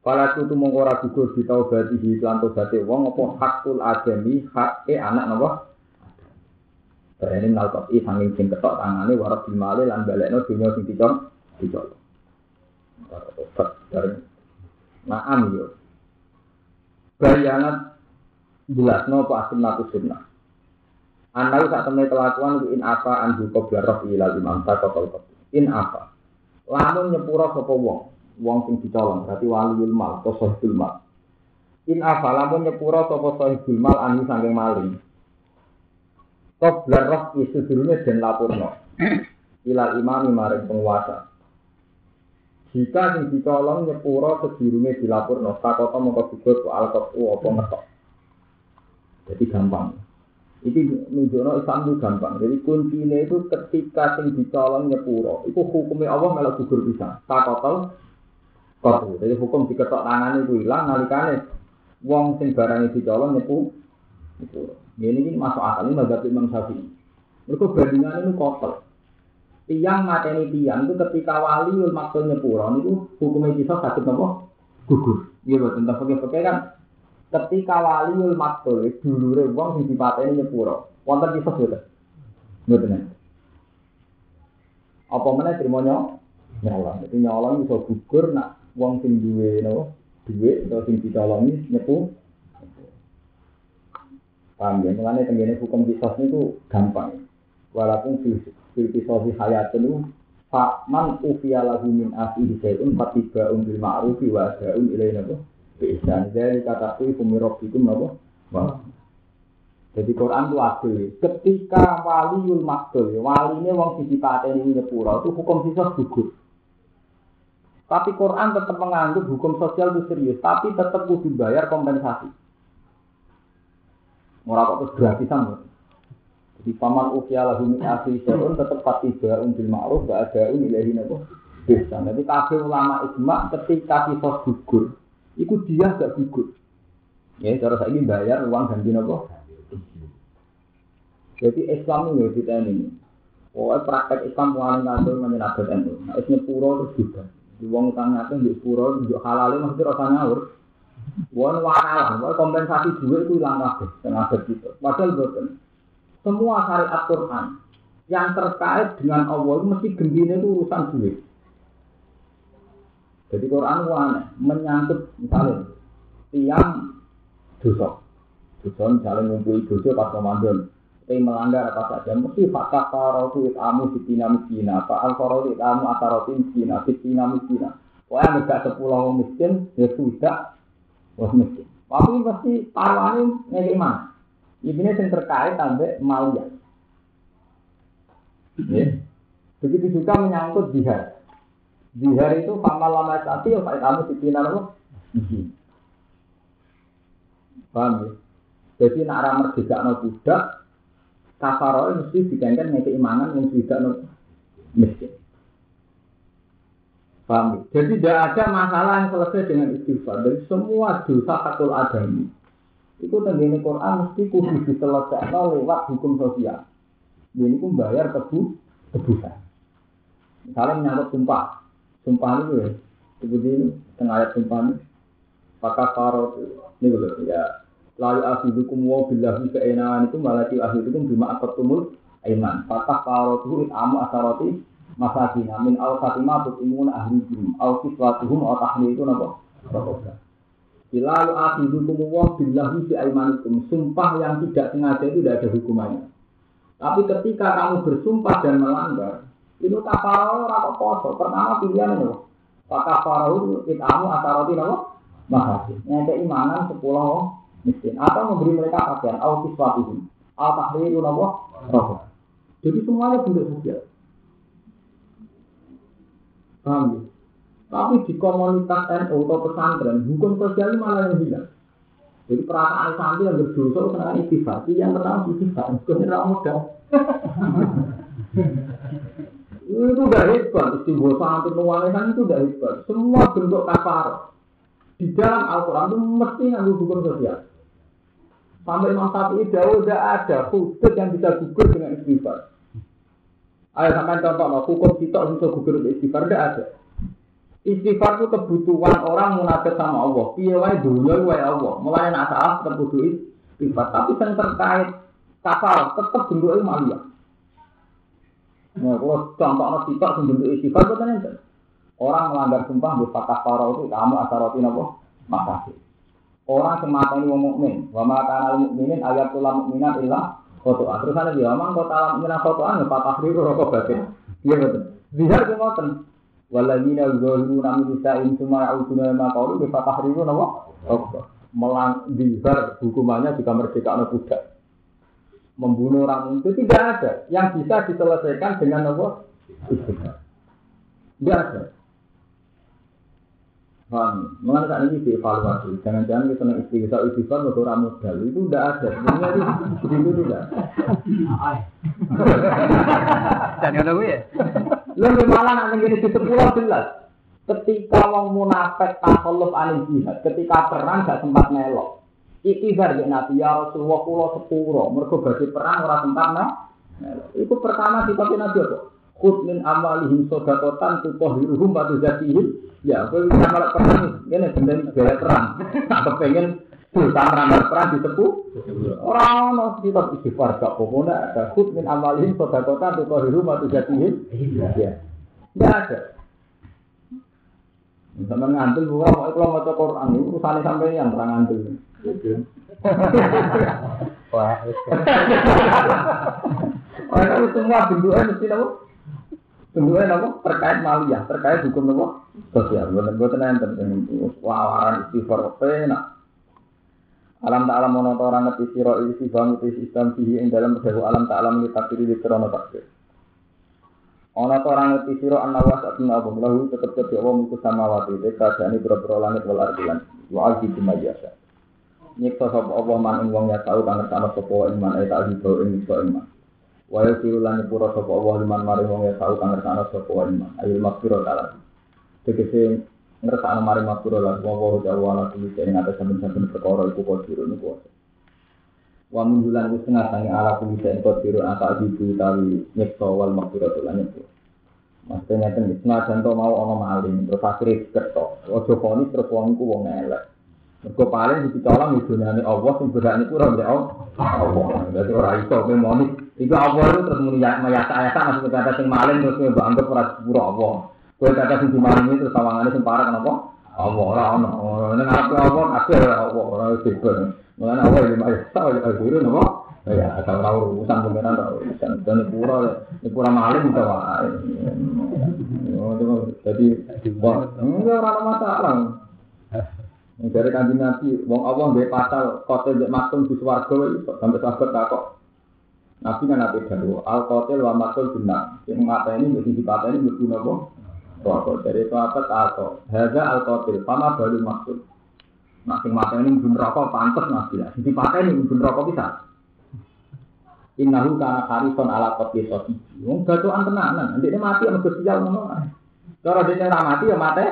Kalau itu tuh mengkora gugur di taubati di iklan taubati wong apa hakul adami hak e anak apa? Ini nalkot i sanging sing ketok tangane warak dimale lan balekno dunya sing dicol dicol. Tobat bareng. Naam yo. Bayangan jelas no apa sunnah sunnah. Anda saat temen kelakuan in apa anju kobra roh ilal imam takotol In apa? Lamun nyepura sopo wong, wong sing dicolong berarti waliul mal atau sohibul mal. In apa? Lamun nyepura sopo sohibul mal anu sangking maling. Kobra roh isu dulunya dan lapurno. Ilal imam maring penguasa. Jika sing dicolong nyepura sedurunge dilapurno, takoto mongko gugur ku alkotu apa ngetok. Jadi gampang. Iki menunjukno Islam itu gampang. Jadi kuncinya itu ketika sing dicolong nyepuro, itu hukumnya Allah malah gugur bisa. Takotol kotu. Jadi hukum diketok tangan itu hilang nalikane wong sing barangnya dicolong nyepu nyepuro. Ini ini masuk akal ini mazhab Imam Syafi'i. Mereka bandingan itu kotor. tiang mateni tiang itu ketika waliul maksud nyepuro itu hukumnya kisah sakit nopo gugur. Iya tentang pakai-pakai kan ketika waliul maktul dulure wong sing dipateni nyepuro. Wonten kisah betul. Betul. Apa mana terima nyolong? Jadi nyolong bisa gugur nak wong sing duwe no duwe atau sing dicolongi nyepu. Paham ya? Mengenai tenggine hukum kisah itu gampang. Walaupun fil kisah hayat itu Pak man ufiya lahu min akhihi syai'un fatiba'un bil ma'rufi wa ada'un ilaihi nabo Bisa Jadi kata itu nabo Wah jadi Quran itu adil. Ketika waliul maktul, wali ini wong sisi pateni nyepura itu hukum sisa gugur. Tapi Quran tetap menganggap hukum sosial itu serius, tapi tetap kudu bayar kompensasi. Murah kok terus gratisan. Jadi paman ukia lahu min akhi syarun tetap patiba bil ma'ruf wa adaun ilahi nabo bisa. Jadi kafir ulama ijma ketika sisa gugur, itu dia gak gugur. Ya, cara saya ini bayar uang ganti nabo jadi Islam ini kita ini. Oh, praktek Islam paling ngatur menyenabet itu. Nah, isnya puro terus juga. Di uang utang ngatur di puro, di halal masih rasa ngawur. Wong wakal, wong kompensasi duit itu hilang kabeh, tenaga gitu. Padahal betul. Semua syariat Quran yang terkait dengan Allah itu mesti gembira itu urusan duit. Jadi Quran aneh, menyangkut misalnya tiang dosa. Dosa misalnya ngumpuli dosa pas Ramadan. Tapi melanggar apa saja mesti fakta farotu itamu sitina miskina pak al farotu itamu asaroti miskina sitina miskina pokoknya negak sepuluh miskin ya sudah wah miskin. Tapi pasti ngekik mana? Ini yang terkait sampai malia ya. begitu juga menyangkut jihad jihad itu pamal lama sati ya pak sitina lo miskin paham ya jadi nak ramah merdeka no budak kafaro mesti digangkan ngeke imanan yang tidak no miskin. Paham? Jadi tidak ada masalah yang selesai dengan istighfar. Dari semua dosa fatul adami itu tenggine Quran mesti kudu diselesaikan lewat hukum sosial. Ini pun bayar tebu tebusan. Misalnya menyangkut sumpah, sumpah itu ya, seperti ini tengah ayat sumpah ini, pakar faro ini ya. Lalu akhidukum wa billahi keenaan itu malati akhidukum bima tumul aiman fatah karotuhu amu asaroti masakina min al fatimah tutimuna ahlihim al kiswatuhum al tahli itu Lalu akhidukum wa billahi aimanikum sumpah yang tidak sengaja itu tidak ada hukumannya. Tapi ketika kamu bersumpah dan melanggar itu kafarah atau poso? Pertama pilihan itu? Pak kafarah itu amu asaroti napa masakin nyampe imanan sepuluh miskin. Atau memberi mereka pakaian au kiswatihim. Au tahriru nawa roh jadi semuanya bentuk sosial. Paham ya? tapi di komunitas NU atau pesantren hukum sosial ini malah yang hilang. Jadi perasaan santri yang berdosa senang istighfar yang pertama istighfar sebenarnya modal itu udah hebat istighfar santri pengualisan itu udah hebat semua bentuk kafar di dalam Al-Quran itu mesti nganggu hukum sosial Sampai Imam Syafi'i jauh tidak ada khusus yang bisa gugur dengan istighfar. Ayo sampai contoh, no, hukum kita untuk gugur dengan istighfar tidak ada. Istighfar itu kebutuhan orang munafik sama Allah. Iya wae dunia wae Allah. Mulai nak salah istighfar. Tapi yang terkait kafal tetap bentuknya malia. Nah, kalau contoh no sifat bentuk istighfar itu kan Orang melanggar sumpah di fatah itu kamu asaroti nopo makasih. Orang semata ini mukmin, wa ma kana mukminin ayat tulah mukminan illa foto. Terus ana dia omong kota al mukminan fotoan ya patah riru rokok batin. Iya betul. Zihar ke ngoten. Waladina zalimu nami nisa'in suma ya'uduna ma qawlu bi patah riru? Rokok. Melang zihar hukumannya juga merdeka anak budak. Membunuh orang itu tidak ada yang bisa diselesaikan dengan apa? Istighfar. Tidak ada. Paham? Mengenai saat ini dievaluasi. Jangan-jangan kita nak istighfar, istighfar untuk orang modal itu tidak ada. Sebenarnya itu itu tidak. Dan yang ya? Lalu malah nanti gini di sepuluh jelas. Ketika wong munafik takalluf anil jihad, ketika perang gak sempat melok. Ikhtiar ya Nabi ya Rasulullah kula sepuro, mergo badhe perang ora sempat nah. Itu pertama sifatnya Nabi apa? khud min amalihim sodakotan tutohiruhum wa tuzakihim. Ya kowe bisa malah perang ini bener gaya perang. Tak kepengen sultan ramal perang disepuh. Orang ono kita istighfar gak pokoknya ada khud min amalihim sodakotan tutohiruhum wa tuzakihim. Ya. Tidak ada. Sama ngantul bukan kalau mau Quran itu urusan sampai yang ngantul Wah, Orang itu semua bentuknya mesti apa? Bentuknya apa? Terkait maliyah, terkait hukum apa? Sosial. Bukan bukan enten wawaran istighfar enak. Alam tak alam mono orang ngerti siro isi bang isi Islam sihi ing dalam berdahu alam tak alam kita kiri di krono takdir. Ono orang ngerti siro an nawas atun abu lahu tetep tetep Allah mukus sama wati deka jani langit wal ardilan wa. Nyiksa sapa Allah man ing wong ya tau kang ngersano sapa iman ay tak hibo ing nyiksa iman. Wa lan nyepura sapa Allah liman maring wong ya tau kang ngersano sapa iman. Ayul makfiro taala. Tegese ngersano maring makfiro lan wong wa jawa ala kuwi ing atas saben-saben perkara iku kodiro niku. Wa mundulan wis tengah sange ala kuwi ing kodiro ata dibu tawi nyiksa wal makfiro lan nyepura. Maksudnya mau ana maling, terus akhire diketok. Aja koni terus wong elek. Mergo paling ditolong di dunia Allah sing berak niku ora mbek Allah. Dadi ora iso kowe. Iku Allah itu terus muni ya mayasa-yasa maksud kata sing maling terus mbok anggap ora sepuro Allah. Kowe kata sing dimaling itu terus sawangane sing parah kenapa? Allah ora ono. Ning aku Allah kabeh ora Allah ora sibuk. Mulane Allah iki mayasa ya guru napa? Ya, asal ora urusan pengiran ora urusan. Dan pura, pura maling bisa wae. Oh, jadi, wah, enggak ora masalah. Dari kanjeng Nabi, wong Allah mbek pasal kotel mbek matung di swarga iso sampai sahabat takok. Nabi kan nabi dalu, al kotel wa matul benar. Yang mata ini mesti dipatah ini mesti nopo. Rokok dari itu apa takok. Harga al kotel, pama baru maksud. Nah, sing mata ini mungkin rokok pantas nabi lah. Dipatah ini mungkin rokok bisa. Innahu kana harison ala kotel soti. Wong gatuan tenanan. Nanti ini mati sama sosial ngono. Cara dia ora mati ya mati.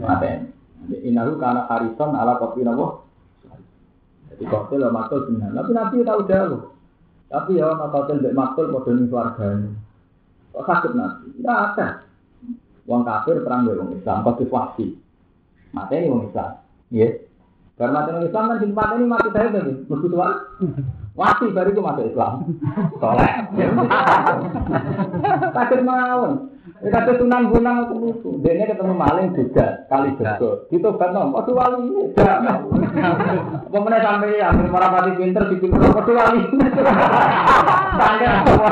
Mati. Inahu karena harison ala kopi nopo. Jadi kopi lo makul benar. Tapi nabi tahu jauh. Tapi ya ono kopi mbek makul padha ning swargane. Kok sakit nabi? Tidak ada. Wong kafir perang mbek wong Islam pasti wasi. Mati ini wong Islam. Iya. Karena wong Islam kan sing ini mati saya tadi. Mesti tua. Wasi baru itu masuk Islam. Soleh. *laughs* Sakit mawon. Ya kata sunan gunang aku lucu. Dia ketemu maling juga kali jogo. Gitu kan nom. Waduh wali ini. Apa mana sampai ya? Para pati pinter di pinter. Waduh wali. Tangga apa?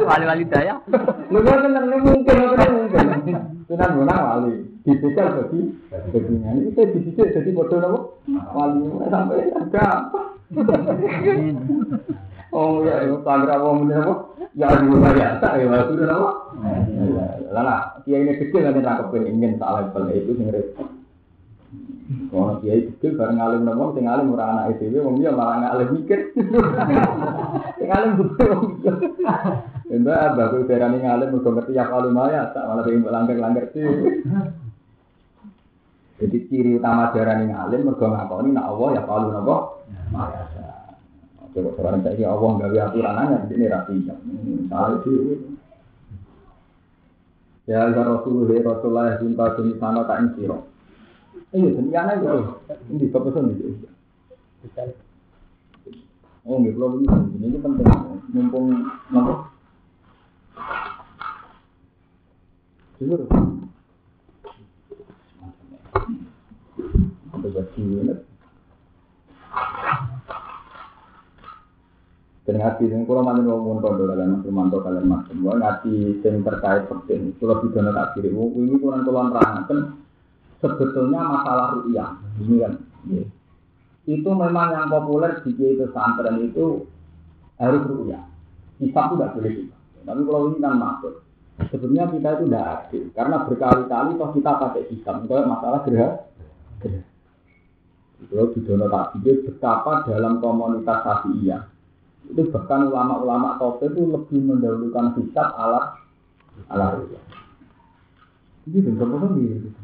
wali-wali daya. Lu kan tenang ini mungkin. mungkin. Sunan gunang wali. Dipikir jadi. Begini. Ini kita dipikir jadi bodoh nopo. Wali. Sampai ada apa? Oh ya, tangga apa mungkin apa? Ya dulu ya, tak ya, sudah apa? Lala, kiai ini kecil nanti nangkep ingin tak level itu sing repot. Kalau kiai kecil bareng alim nopo, sing alim ora anak itu, wong dia malah ngalim mikir. *laughs* Sing alim juga wong dia. Mbak abah tuh berani ngalim mergo ngerti ya kalau maya, tak malah pengen langgar-langgar sih. Jadi ciri utama darani ngalim mergo ngakoni nak Allah ya kalau nopo. Maya. Coba sekarang saya Allah nggak aturan aja di sini rapi. Salah itu. Ya Allah Rasulullah Rasulullah cinta sini sana tak insiro. Iya, sendirian aja. Ini bapak sendiri. Oh, nggak perlu ini. Ini penting. Mumpung nopo. Jujur. Ada baju Dan ngaji sing kula manten wong mun kondo kalian Mas Romanto kalian Mas Semua ngaji sing terkait penting. Kula bidono tak kiri. Ini kurang kula nerangaken sebetulnya masalah rupiah. Ini kan. Yeah. Itu memang yang populer di kiai pesantren itu harus rupiah. Itu tidak boleh kita. Tapi kalau ini kan masuk. Sebenarnya kita itu tidak adil. Karena berkali-kali toh kita pakai hisab. Itu masalah gerah. Kalau bidono tak betapa dalam komunitas Syafi'iyah itu bahkan ulama-ulama top itu lebih mendahulukan hisab alat alat rupiah. Ini bentuk apa nih?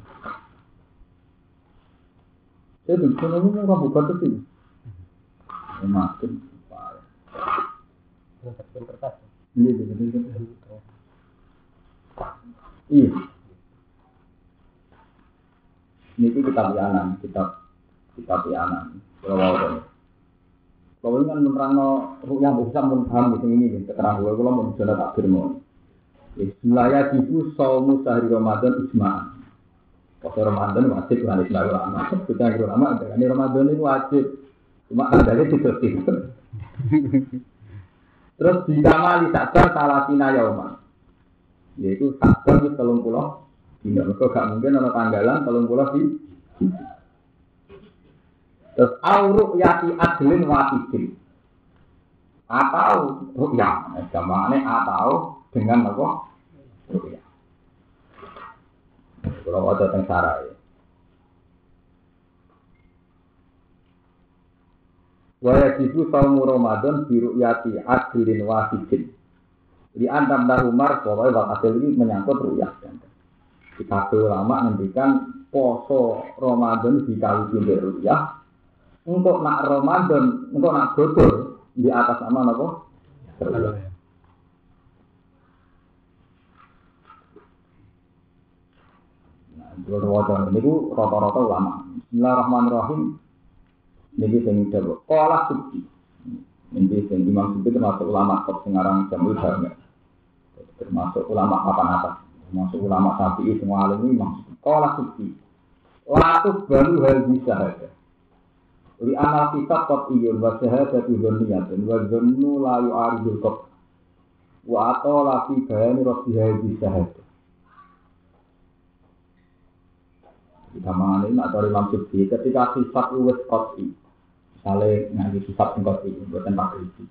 Saya bentuk ini mau buka tuh sih. Makin. Iya, iya. Ini kitab yanan, kitab kitab yanan. Kalau mau kalau kan menerangno rukyah bisa pun paham gitu ini keterangan gue kalau mau bicara tak firman. Bismillah itu saumu sehari Ramadan isma. Kalau Ramadan wajib kan Islam ulama. Kita ulama ini Ramadan ini wajib. Cuma ada itu tidak Terus dikamali sadar salah sina yauman. Yaitu sadar di telung pulau. Tidak, gak mungkin ada tanggalan telung pulau di Terus auruk yati adlin wahidin. Atau rukyah. Jamannya atau dengan apa? Rukyah. Kalau ada yang sarai. Waya jibu saumu Ramadan biru yati adlin wahidin. Di antam Umar, pokoknya wakil ini menyangkut rukyah. Kita ulama ngendikan poso Ramadan dikali jumlah rukyah untuk nak Ramadan, untuk nak bodor di atas nama apa? Nah, itu wajah ini rata-rata ulama. Bismillahirrahmanirrahim. Ini sing dawa. Kala suci. Ini sing Imam Suci termasuk ulama top sengarang jamul banget. Termasuk ulama papan atas. Termasuk ulama sapi semua alim ini Imam Suci. Kala suci. Latuk baru hal bisa ada. Li anak kita kot iyun wa syahadatu dzanniyatun wa dzannu la yu'aridul qat. Wa atau lafi bayani rabbiha bi syahadah. Kita mengenai nak dari Imam Subhi ketika sifat luwes koti, misalnya ngaji sifat yang koti, buatan pakai itu.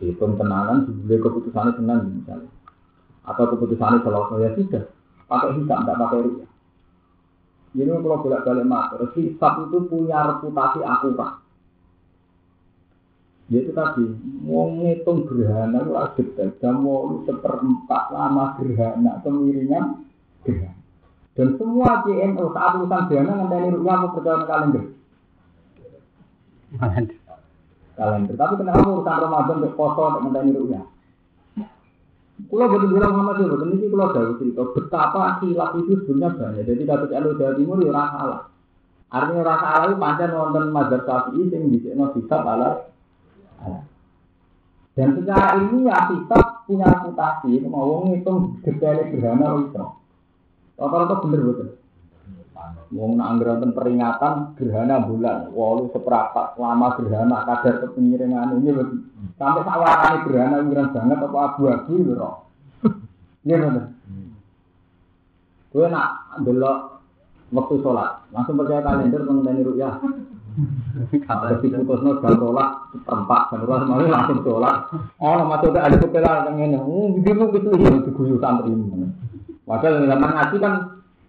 Dihitung tenanan, dibeli keputusannya senang misalnya. Atau keputusannya selalu ya sudah, pakai hisap, tidak pakai rupiah. Ini kalau bolak balik matur, sifat itu punya reputasi akurat. Yaitu tadi, mau ngitung gerhana itu agak jam mau seperempat lama gerhana, kemiringan gerhana. Dan semua JNO saat urusan gerhana ngenteni rupiah mau percaya kalender. Kalender. Tapi kenapa urusan Ramadan untuk poso untuk rupiah? Kulo betul bilang Muhammad itu, betul ini kulo jauh cerita betapa hilaf itu sebenarnya banyak. Jadi kata Elu Jawa Timur ya rasa salah. Artinya rasa salah itu pancen wonten mazhab Syafi'i sing bisikno hisab ala Dan secara ini ya hisab punya reputasi, mau ngitung detail gerhana itu. Rata-rata bener betul. Wong nak anggaran peringatan gerhana bulan, walu seperempat lama gerhana kadar kepingiringan ini sampai sawarane gerhana ukuran banget apa abu-abu lho. Iya bener. Kowe nak delok waktu sholat, langsung percaya kalender mengenai rukyah. Kalau diputusno jam rolas seperempat, jam rolas mau langsung sholat. Oh, masuk ada kepelan yang ini. Oh, bidimu gitu ya diguyu santri. Padahal zaman ngaji kan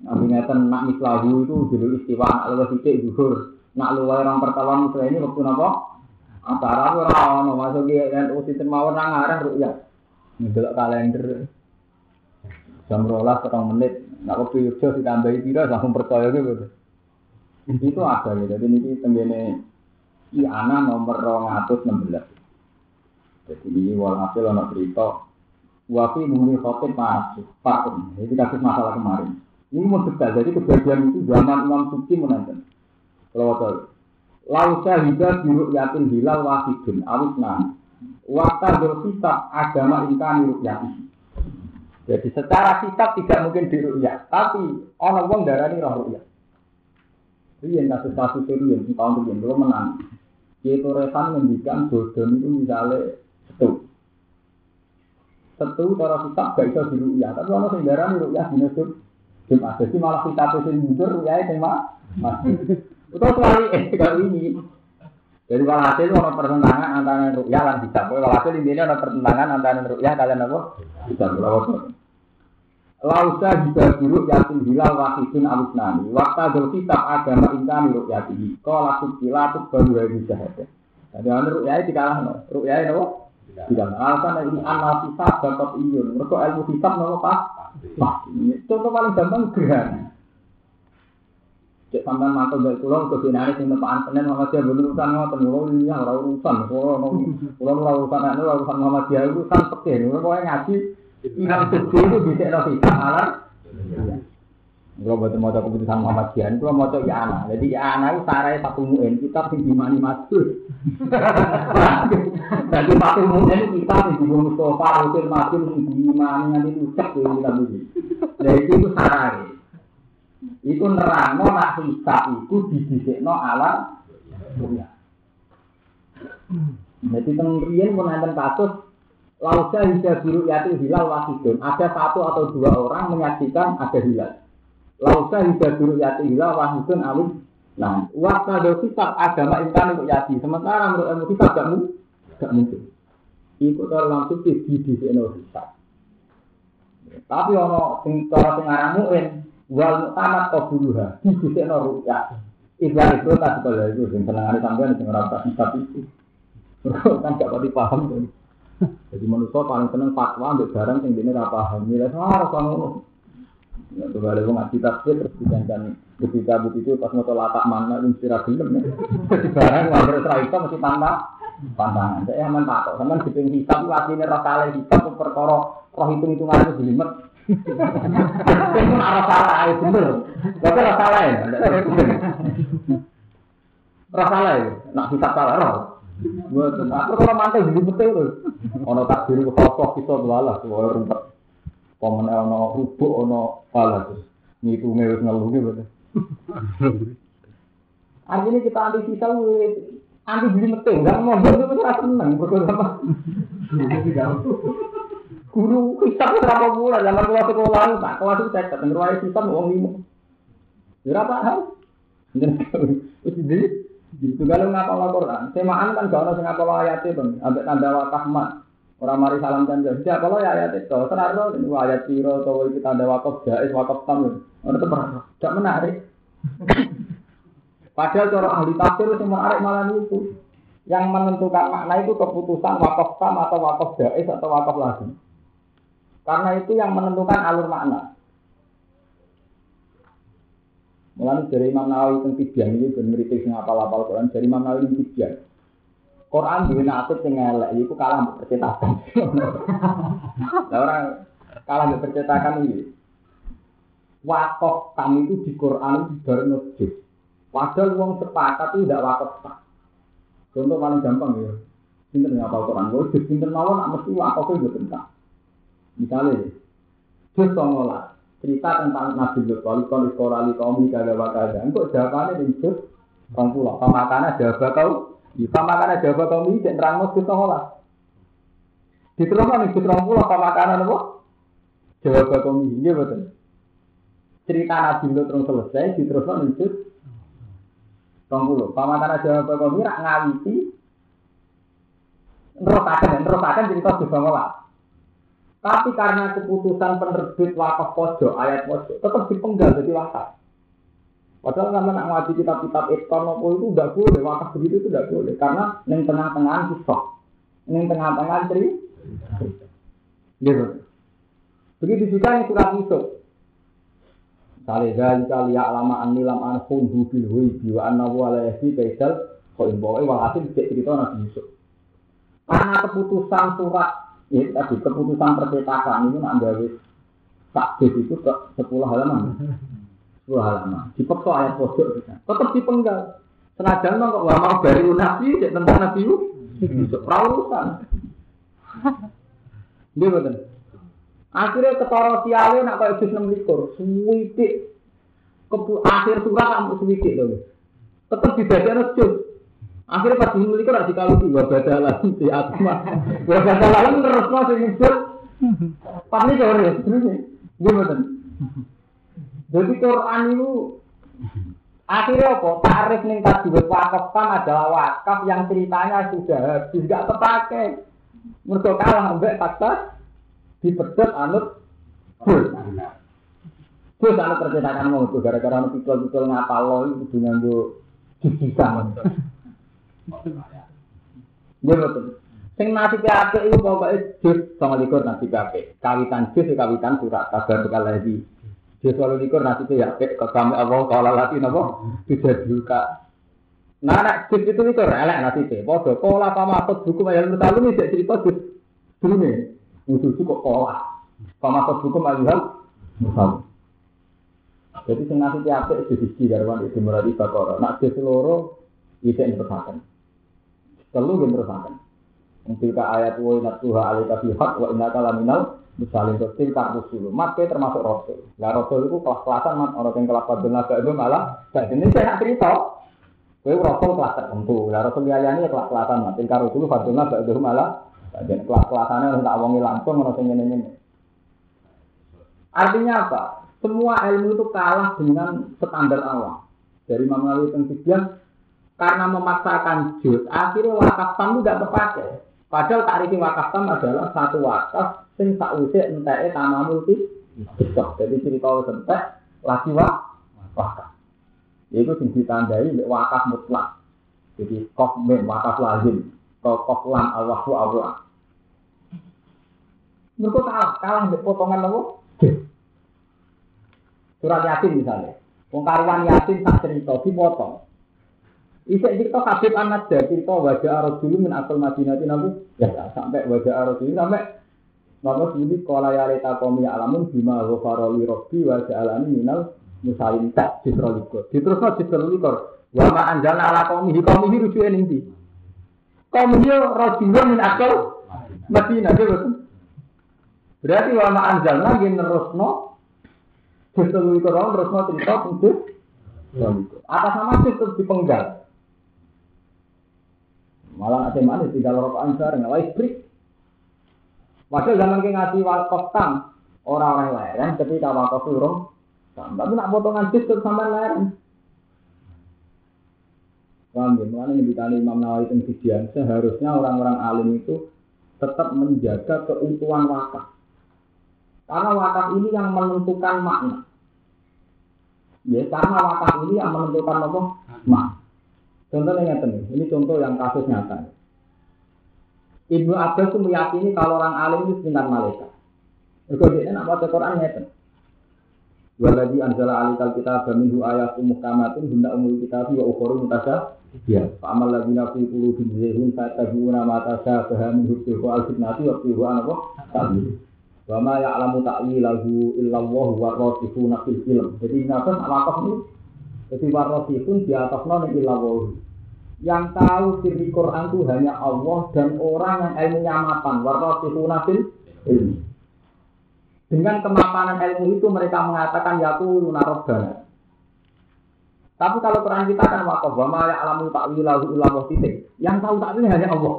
Nabi ngeten nak mislahu itu dulu istiwa luwes sithik zuhur. Nak luwes orang pertama mislah ini waktu napa? Antara ora ono masuk ki NU sinten nang arah rukyah. Ndelok kalender. Jam rolas setengah menit. Nak waktu Yogyo ditambahi pira langsung percaya gitu. Itu ada ya. Jadi ini tenggene i ana nomor 216. Jadi ini walhasil ono cerita Wafi muni khotib masuk Pak Ini kasus masalah kemarin. Ini mau detail, jadi kejadian itu zaman Imam Suci menonton. Kalau tahu, lausa hingga biru yakin hilal wahidun awis nan. Wakta berkitab agama ingkani rukyati. Jadi secara kitab tidak mungkin dirukyat, tapi orang wong darani roh rukyat. Riyen kasus kasus riyen tahun riyen belum menang. Yaitu rekan mendikan bodon itu misalnya setu. Setu cara kitab gak bisa dirukyat, tapi orang sing darani rukyat dinasub Jumat. Jadi malah kita pesen mundur ya itu masih. Itu selalu eh kalau ini. Jadi kalau hasil ada pertentangan antara rukyah dan. Kalau hasil intinya ada pertentangan antara rukyah kalian apa? Hisab. Lausa juga buruk yakin hilal wahidun alus nani. Waktu ada kitab agama intan rukyatihi. Kalau laku kila tuh baru hari syahadat. Jadi rukyah itu kalah. Rukyah itu apa? Tidak. Alasan ini anak kitab dapat iyun. Mereka ilmu kitab nopo pas. Contoh paling gampang gerhana. Cek sampean mantu dari pulau ke sini sing tepaan Senin Muhammadiyah belum urusan ngoten kula ini ora urusan kula kula ora urusan nek ora urusan Muhammadiyah itu kan pekeh kula ngaji Imam Suci itu bisa no kita alar Kalau buat mau keputusan Muhammadiyah, kalau mau ya anak. Jadi ya itu sarai satu muin, kita sing dimani masuk. Jadi satu muin kita sing di Mustafa, Rasul Masuk, sing dimani nanti ucap ya kita begini. Jadi itu sarai. Iku nerangno nak hisab iku didisikno alam dunia. Jadi kemudian pun ada kasus Lausa hija biru yati hilal wasidun. Ada satu atau dua orang menyaksikan ada hilal. Lausa hija biru yati hilal wasidun alim. Nah, waktu ada hisab agama intan untuk yati. Sementara menurut ilmu hisab gak mungkin. Gak mungkin. Ikut orang langsung di di hisab. Tapi ono sing cara sing aran muin wal mutamat qabuluha di no rukyah. Ikhlas itu tak sekolah itu sing senengane sampean sing ora tak hisab itu. Kan gak paham tuh. Jadi manusia paling seneng fatwa ambil barang yang ini apa paham. Nilai harus kamu. Ya tuh ada ngaji tafsir terus dijanjikan bukti cabut itu pas mau latak mana itu mesti film ya. Barang serai itu mesti tanpa pandangan. Saya aman tak kok. Sama di hisab aslinya roh kale hisab perkara roh hitung hitungan itu jelimet. Itu arah salah itu bener. Tapi roh salah ya. Roh salah ya. Nak hisab salah roh. Mboten. Aku kalau mantel jadi betul tuh. Ono takdir kosok kita dolalah suara rumput. Komen ono rubuk ono pala terus. Ngitunge wis ngeluh ki betul. Artinya kita anti sisa anti beli metu enggak mau itu kita seneng betul apa? Guru kita berapa bulan zaman kelas sekolah tak kelas itu saya ketemu ruang sisa uang lima. Berapa hal? Jadi Gitu kalau ngapal Quran, semaan kan gak ada sing ngapal ayat itu, ambek tanda wakaf mat. Orang mari salam dan jadi kalau ya ayat itu, senarno ini ayat piro atau itu tanda wakaf jais wakaf tamu. Orang itu tidak menarik. Padahal cara ahli tafsir itu menarik malah itu. Yang menentukan makna itu keputusan wakaf tam atau wakaf jais atau wakaf lagi. Karena itu yang menentukan alur makna. Mulai dari Imam Nawawi tentang ini ben mriki sing apal-apal Quran dari Imam Nawawi tentang. Quran duwe nasib sing elek iku kalah mbek percetakan. Lah orang kalah mbek percetakan ini. Wakaf kami itu di Quran dari juz. Padahal wong sepakat itu tidak wakaf tak. Contoh paling gampang ya. Pinter ngapal Quran, gue juz pinter mawon nak mesti wakafnya gue tentang. Misalnya, juz 19 cerita tentang Nabi Lut wali kali sekolah li kaum kada wakada engkau jawabannya di juz orang pulau pamakana jawab kau di pamakana jawab kau ini dan terang mus kita di nih juz orang pulau pamakana nopo jawab kau ini iya betul. Cerita Nabi Lut terus selesai di terus nih juz orang pulau pamakana jawab kau ini rak ngawiti. Terus akan terus akan cerita juz ngolah tapi karena keputusan penerbit wakaf pojok, ayat pojok, tetap dipenggal jadi wakaf. Padahal sama nak ngaji kitab-kitab Ibn itu tidak boleh, wakaf begitu itu tidak boleh. Karena yang tengah-tengah kisah, yang tengah-tengah cerita. Gitu. Begitu juga yang surat Yusuf. Misalnya, kali ya lama anilam anhum hubil hui biwa anawu alayhi kaisal kau imbawa walhasil cerita Nabi Yusuf. Karena keputusan surat ini tadi keputusan percetakan ini nak gawe tak itu ke sepuluh halaman. Sepuluh halaman. Dipeksa ayat pojok kita. Tetap dipenggal. Senajan mah kok mau dari nabi cek tentang nabi itu. Perawusan. Dia betul. Akhirnya ketara siale nak kayak jus enam likur, suwidik. Akhir surat kamu suwidik loh. Tetap dibaca jus. Akhirnya pas dulu itu nanti kalau dua badalan di atma, dua badalan terus masih muncul. Pas ini kau ya, sebenarnya gimana? Jadi Quran itu akhirnya apa? Tarif nih tadi wakaf kan adalah wakaf yang ceritanya sudah habis, nggak terpakai. Mereka kalah ambek fakta dipedot anut Terus anut percetakan mau tuh gara-gara anut pikul-pikul ngapal lo itu dengan gue jujusan. Iya betul. Sing nasi PAP itu pokoknya jus sama likur nasi PAP. Kawitan jus kawitan surat kabar bekal lagi. Jus walau likur nasi PAP. Kami Allah kalau lagi nopo sudah buka. Nah, nak jus itu likur elek nasi P. Podo pola pamakot hukum ayat mutalu ini jadi cerita jus dulu nih. Musuh kok pola. Pamakot hukum ayat mutalu. Jadi sing nasi apik itu siji garwan itu merati bakoro. Nak di seluruh itu yang tersakan. Telu yang tersakan. Untuk ayat wa inna tuha alika bihak wa inna kalaminal misalnya untuk tilka rusul. Maka termasuk rasul. Lah rasul itu kelas-kelasan mat orang yang kelas padel naga itu malah. Nah ini saya nak cerita. Kowe rasul kelas tertentu. Lah rasul liyane kelas-kelasan mat. Tilka rusul padel naga itu malah. Jadi kelas-kelasannya harus tak wongi langsung orang yang ini. Artinya apa? Semua ilmu itu kalah dengan standar Allah. Dari Imam Nawawi karena memaksakan juz, akhirnya wakaf tam tidak terpakai. Padahal tarif wakaf tam adalah satu wakaf sing sausé enteke tanah multi. Jadi cerita entek lagi wak wakaf. Itu sing ditandai wakaf mutlak. Jadi mem wakaf lazim. Kof lam Allah wa Allah. Mereka kalah, kalah mbek potongan apa? Surat Yasin misalnya. Wong karuan Yasin tak cerita dipotong. Isa cerita Habib Anas ya cerita wajah arus dulu min asal Madinah nabi ya sampai wajah arus dulu sampai Maka sini kalau ya leta komi alamun bima ghafaroli robbi wa ja'alani minal musalim tak jisrolikor. Diterusno jisrolikor. Wa ma anjalna ala komi komi hi rujuke ning ndi? Komi hi rajulun min asal Madinah betul. Berarti wa ma anjalna nggih nerusno jisrolikor terusno cerita untuk Atas nama itu dipenggal. Malah ada mana tinggal rokok ansar nggak listrik. Padahal zaman ke ngasih wakaf tam orang-orang lain ketika wakaf turun, tapi nak potongan jus terus sama lain. Paham ya? Mengenai yang ditanya Imam Nawawi Tengsidian, seharusnya orang-orang alim itu tetap menjaga keutuhan wakaf. Karena wakaf ini yang menentukan makna. Ya, karena wakaf ini yang menentukan apa? Makna. Contohnya ini, ini contoh yang kasus nyata. Ibnu Abbas itu meyakini kalau orang alim itu sekitar malaikat. Mereka dia nak baca Quran ngeten. Waladi anzala alikal kita minhu ayatun muhkamatun hunda umul kitab wa ukhoru mutasa. Ya, amal lagi nafi puluh bin zehun fatabuna mata syabaha min hubbihu al fitnati wa fihu anapa ta'wil. Wa ma ya'lamu ta'wilahu illallah wa rasifuna fil ilm. Jadi ngaten wakaf ini jadi warasifun di atas non illallah. Yang tahu sirri Quran itu hanya Allah dan orang yang ilmunya mapan. Warasifuna fil. Dengan kemapanan ilmu itu mereka mengatakan yaku lunarobbana. Tapi kalau Quran kita kan wakaf wa ma ya'lamu ta'wilahu illallah titik. Yang tahu takwilnya hanya Allah.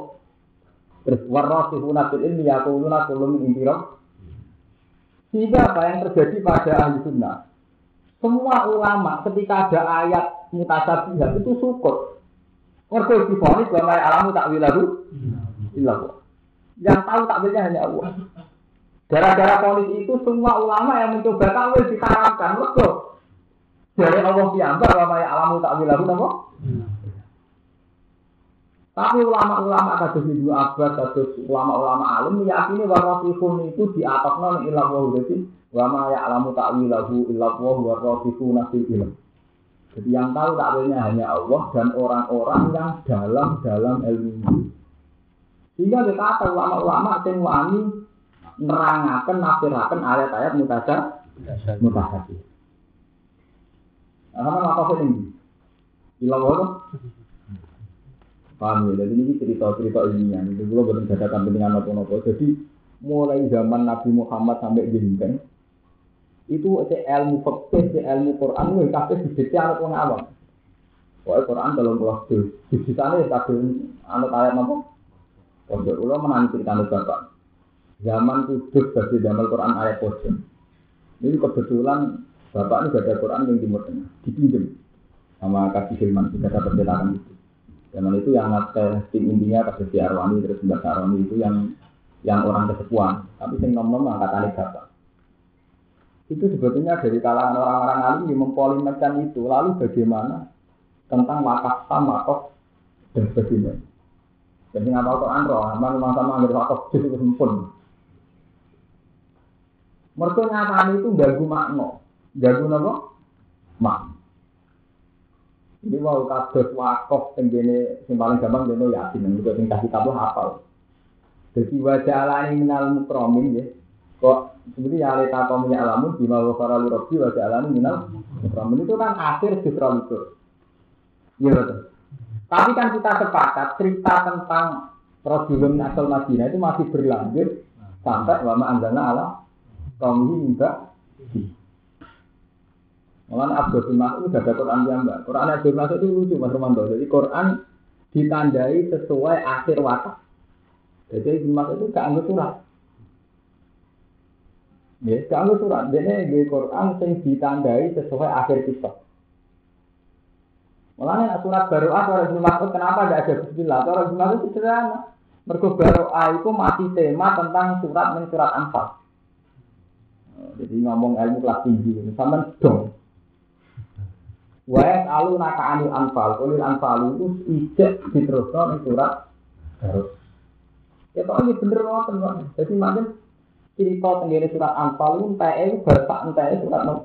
Terus warasifuna fil ilmi kullu min indira. Sehingga apa yang terjadi pada ahli sunnah? Semua ulama ketika ada ayat mutasabihat itu syukur. Mereka difonis bahwa alamu takwilahu illallah. Yang tahu takwilnya hanya Allah. Gara-gara polis itu semua ulama yang mencoba takwil diharamkan. Mereka dari Allah piyambak bahwa alamu takwilahu apa? Tapi ulama-ulama kados Ibnu Abbas, kados ulama-ulama alim meyakini bahwa rasulun itu di atas non ilah wa jadi wa ma ya'lamu ta'wilahu illa wa fil ilm. Jadi yang tahu takwilnya hanya Allah dan orang-orang yang dalam dalam ilmu. Sehingga kata ulama-ulama sing wani nerangaken nafsiraken ayat-ayat mutasar mutasabih. Nah, apa ini? Ilah wa Paham ya? Jadi ini cerita-cerita ilmiah. Itu gue belum ada kepentingan apa-apa. Jadi mulai zaman Nabi Muhammad sampai jinten itu si ilmu fikih, si ilmu Quran, itu kabeh dibeti anak wong awam. Pokoknya Quran dalam pulau itu, di sana ya kabeh anak ayat apa? Pondok ulo menangi cerita bapak. Zaman kudus bagi zaman Quran ayat pojok. Ini kebetulan bapak ini gak ada Quran yang timur tengah, dipinjam sama kasih firman kita dapat cetakan itu. Zaman itu yang nate tim intinya kasih si Arwani terus Mbak Arwani itu yang yang orang kesepuan, tapi sing nom nom angkatan bapak. Itu sebetulnya dari kalangan orang-orang alim yang mempolimerkan itu. Lalu bagaimana tentang wakaf sama wakaf dan sebagainya. Jadi nggak tahu Quran roh, aman rumah sama ambil wakaf itu sempun. Mereka nyatanya itu gagu makno, gagu apa? Mak. Ini mau kados wakaf tenggene sing paling gampang dene yang juga sing kasih hafal. Jadi wajah alani minal mukromin ya. Kok sebenarnya ale takom ya alamun bima wa faralu rabbi wa ja'alani minal mukramin itu kan akhir sifra itu. Iya betul. Tapi kan kita sepakat cerita tentang Rasulun asal Madinah itu masih berlanjut sampai wama anzalna ala kaum ini juga Malah Abdul Mas'ud sudah ada Quran enggak. Quran Abdul Mas'ud itu lucu Mas Romanto. Jadi Quran ditandai sesuai akhir watak. Jadi Mas'ud itu gak anggap surat. Ya, gak anggap surat. Dia di Quran yang ditandai sesuai akhir kisah. Malah surat baru ah surat Ibn Mas'ud kenapa gak ada bismillah? Surat Ibn Mas'ud itu sederhana. Mergo baru itu masih tema tentang surat men surat Anfal. Jadi ngomong ilmu kelas tinggi, sama dong. Wa alu naka anil anfal, kulil anfal itu ijek diteruskan di surat. Ya kok ini bener ngoten kok. Jadi macam cerita tenggene surat anfal itu entah itu bahasa entah itu surat no.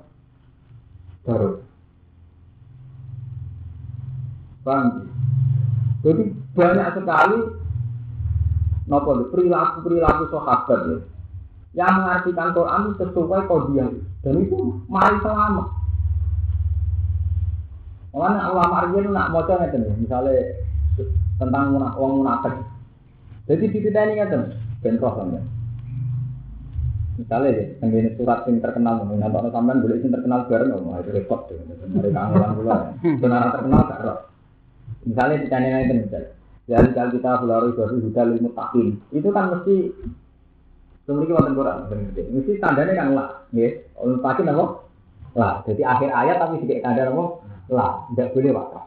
Bang. Jadi banyak sekali nopo perilaku perilaku sahabat ya yang mengartikan Quran sesuai kodiah dan itu mari selamat Mana ulama Arjen nak mau ngeten misalnya tentang uang munafik. Jadi di kita ini ngeten, bentroh kan Misalnya deh, yang ini surat yang terkenal, mungkin atau sampean boleh yang terkenal bareng, oh itu repot tuh, dari kangelan pula. Benar terkenal gak roh. Misalnya di channel itu misalnya, ya kalau kita belaru baru juga lima tahun, itu kan mesti memiliki waktu kurang, mesti tandanya kan lah, ya, untuk pasti apa? Lah, jadi akhir ayat tapi sedikit tanda apa? lah, tidak boleh wakaf.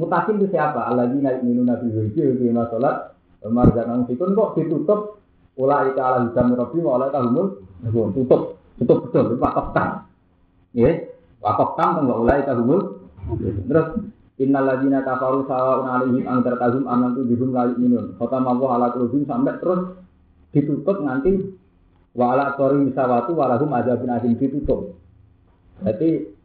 Mutakin itu siapa? Alladzi naik minum nabi hujil di masalah marzanan sikun kok ditutup ika ala hidam rabbi wa ala kahumul tutup tutup betul wakaf tam ya wakaf tam enggak ula ika humul terus Innal ladzina kafaru sawa'un 'alaihim ang tarkahum am tudhum la yu'minun. Khatama Allah ala qulubihim sampai terus ditutup nanti wa ala qari misawatu wa lahum adzabun azim ditutup. Berarti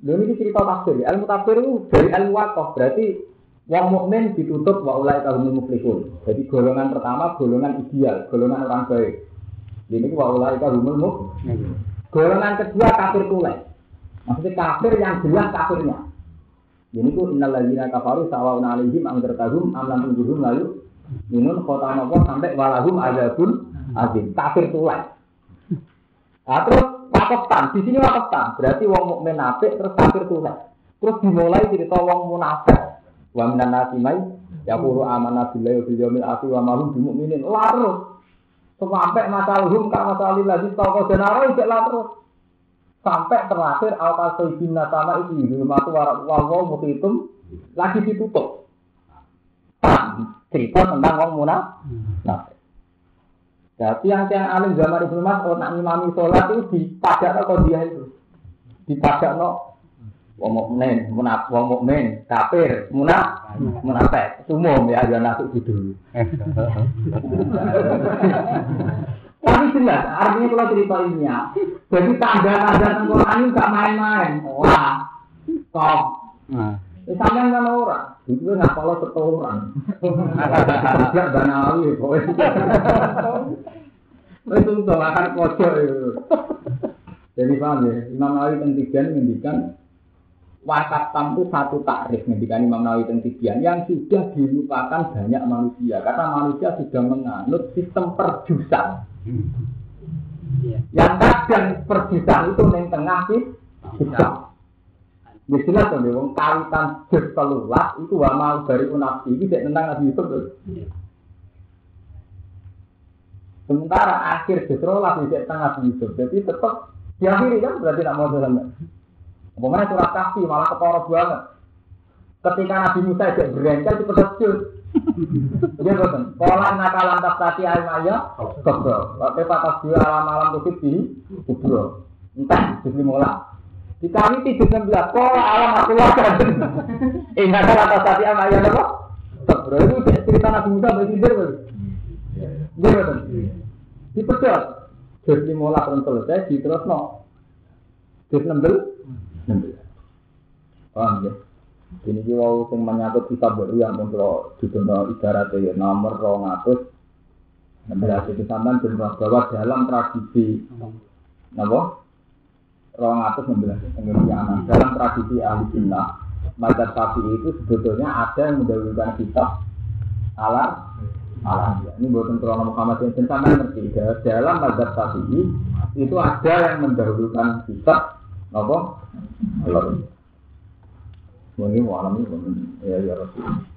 Lho ini cerita tafsir. Ilmu tafsir itu dari ilmu wakaf. Berarti wong mukmin ditutup wa ulai kahumul muflihun. Jadi golongan pertama golongan ideal, golongan orang baik. Ini wa ulai kahumul. Golongan kedua kafir tulai. Maksudnya kafir yang jelas kafirnya. Ini ku innal ladzina kafaru sawa'un 'alaihim am tarkahum am lam lalu minun kota nopo sampai walahum adzabun azim. Kafir tulai. Nah, terus wakaftan. Di sini wakaftan. Berarti wong mukmin apik terus kafir tulen. Terus dimulai cerita wong munafik. Wa minan nasi mai yaqulu amanna billahi wa bil yawmil akhir wa ma hum bimumin. Larut. Sampai masalahum ka masalil ladzi taqwa iki larut. Sampai terakhir al kasaibin nasama itu yulmatu warak wawo mutitum lagi ditutup. Cerita tentang wong munafik. Ya, tiang-tiang alim zaman Ibnu Mas'ud nak ngimami sholat itu dipadak kok dia itu. Dipadak no wong mukmin, munaf, wong mukmin, kafir, munaf, munafik, umum ya ya nasuk gitu. *laughs* Tapi jelas, artinya kalau cerita ini ya, jadi tanda-tanda Quran ini gak main-main. Wah, kok. Ya sampean kan orang, itu nggak kalau setoran. Kerja dan awi, itu tolakan pojok itu. Jadi paham ya, Imam Nawawi Tentigian menghentikan wakaf tam itu satu takrif menghentikan Imam Nawawi Tentigian yang sudah dilupakan banyak manusia karena manusia sudah menganut sistem perjusan. Yang kadang perjusan itu neng tengah sih, Ya jelas dong, wong kawitan jus telulas itu wa mau dari unafsi ini tidak tentang Nabi Yusuf. Sementara akhir justru lah tidak tengah Nabi Yusuf. Jadi tetap diakhiri kan berarti tidak mau jalan. Pokoknya surat kasih malah ketara banget. Ketika Nabi Musa tidak berencana itu pedesjul. Dia betul. Pola nakalan tadi ayam kebro. Waktu patas dua alam alam kusip di kubro. Entah, jadi mulai. Di kami tujuh belas, kok alam aku lakukan. Ingat atas tadi sama ayah apa? Sebro itu cerita Nabi Musa bersindir betul. Iya betul. Di. Jadi mulai pun selesai, di terus no. Jadi enam belas, enam belas. Paham ya? Ini juga yang menyangkut kita baru yang untuk di ibarat ya nomor rong atus 16 itu sampean benar bahwa dalam tradisi napa? Rong atus 16 pengertian dalam tradisi ahli sunnah Mazhab Syafi'i itu sebetulnya ada yang mendahulukan kitab ala ala ini buatan krono Muhammad yang sama ngerti dalam Mazhab Syafi'i itu ada yang mendahulukan kitab apa? Allah. Ini malam ini ya ya Rasul.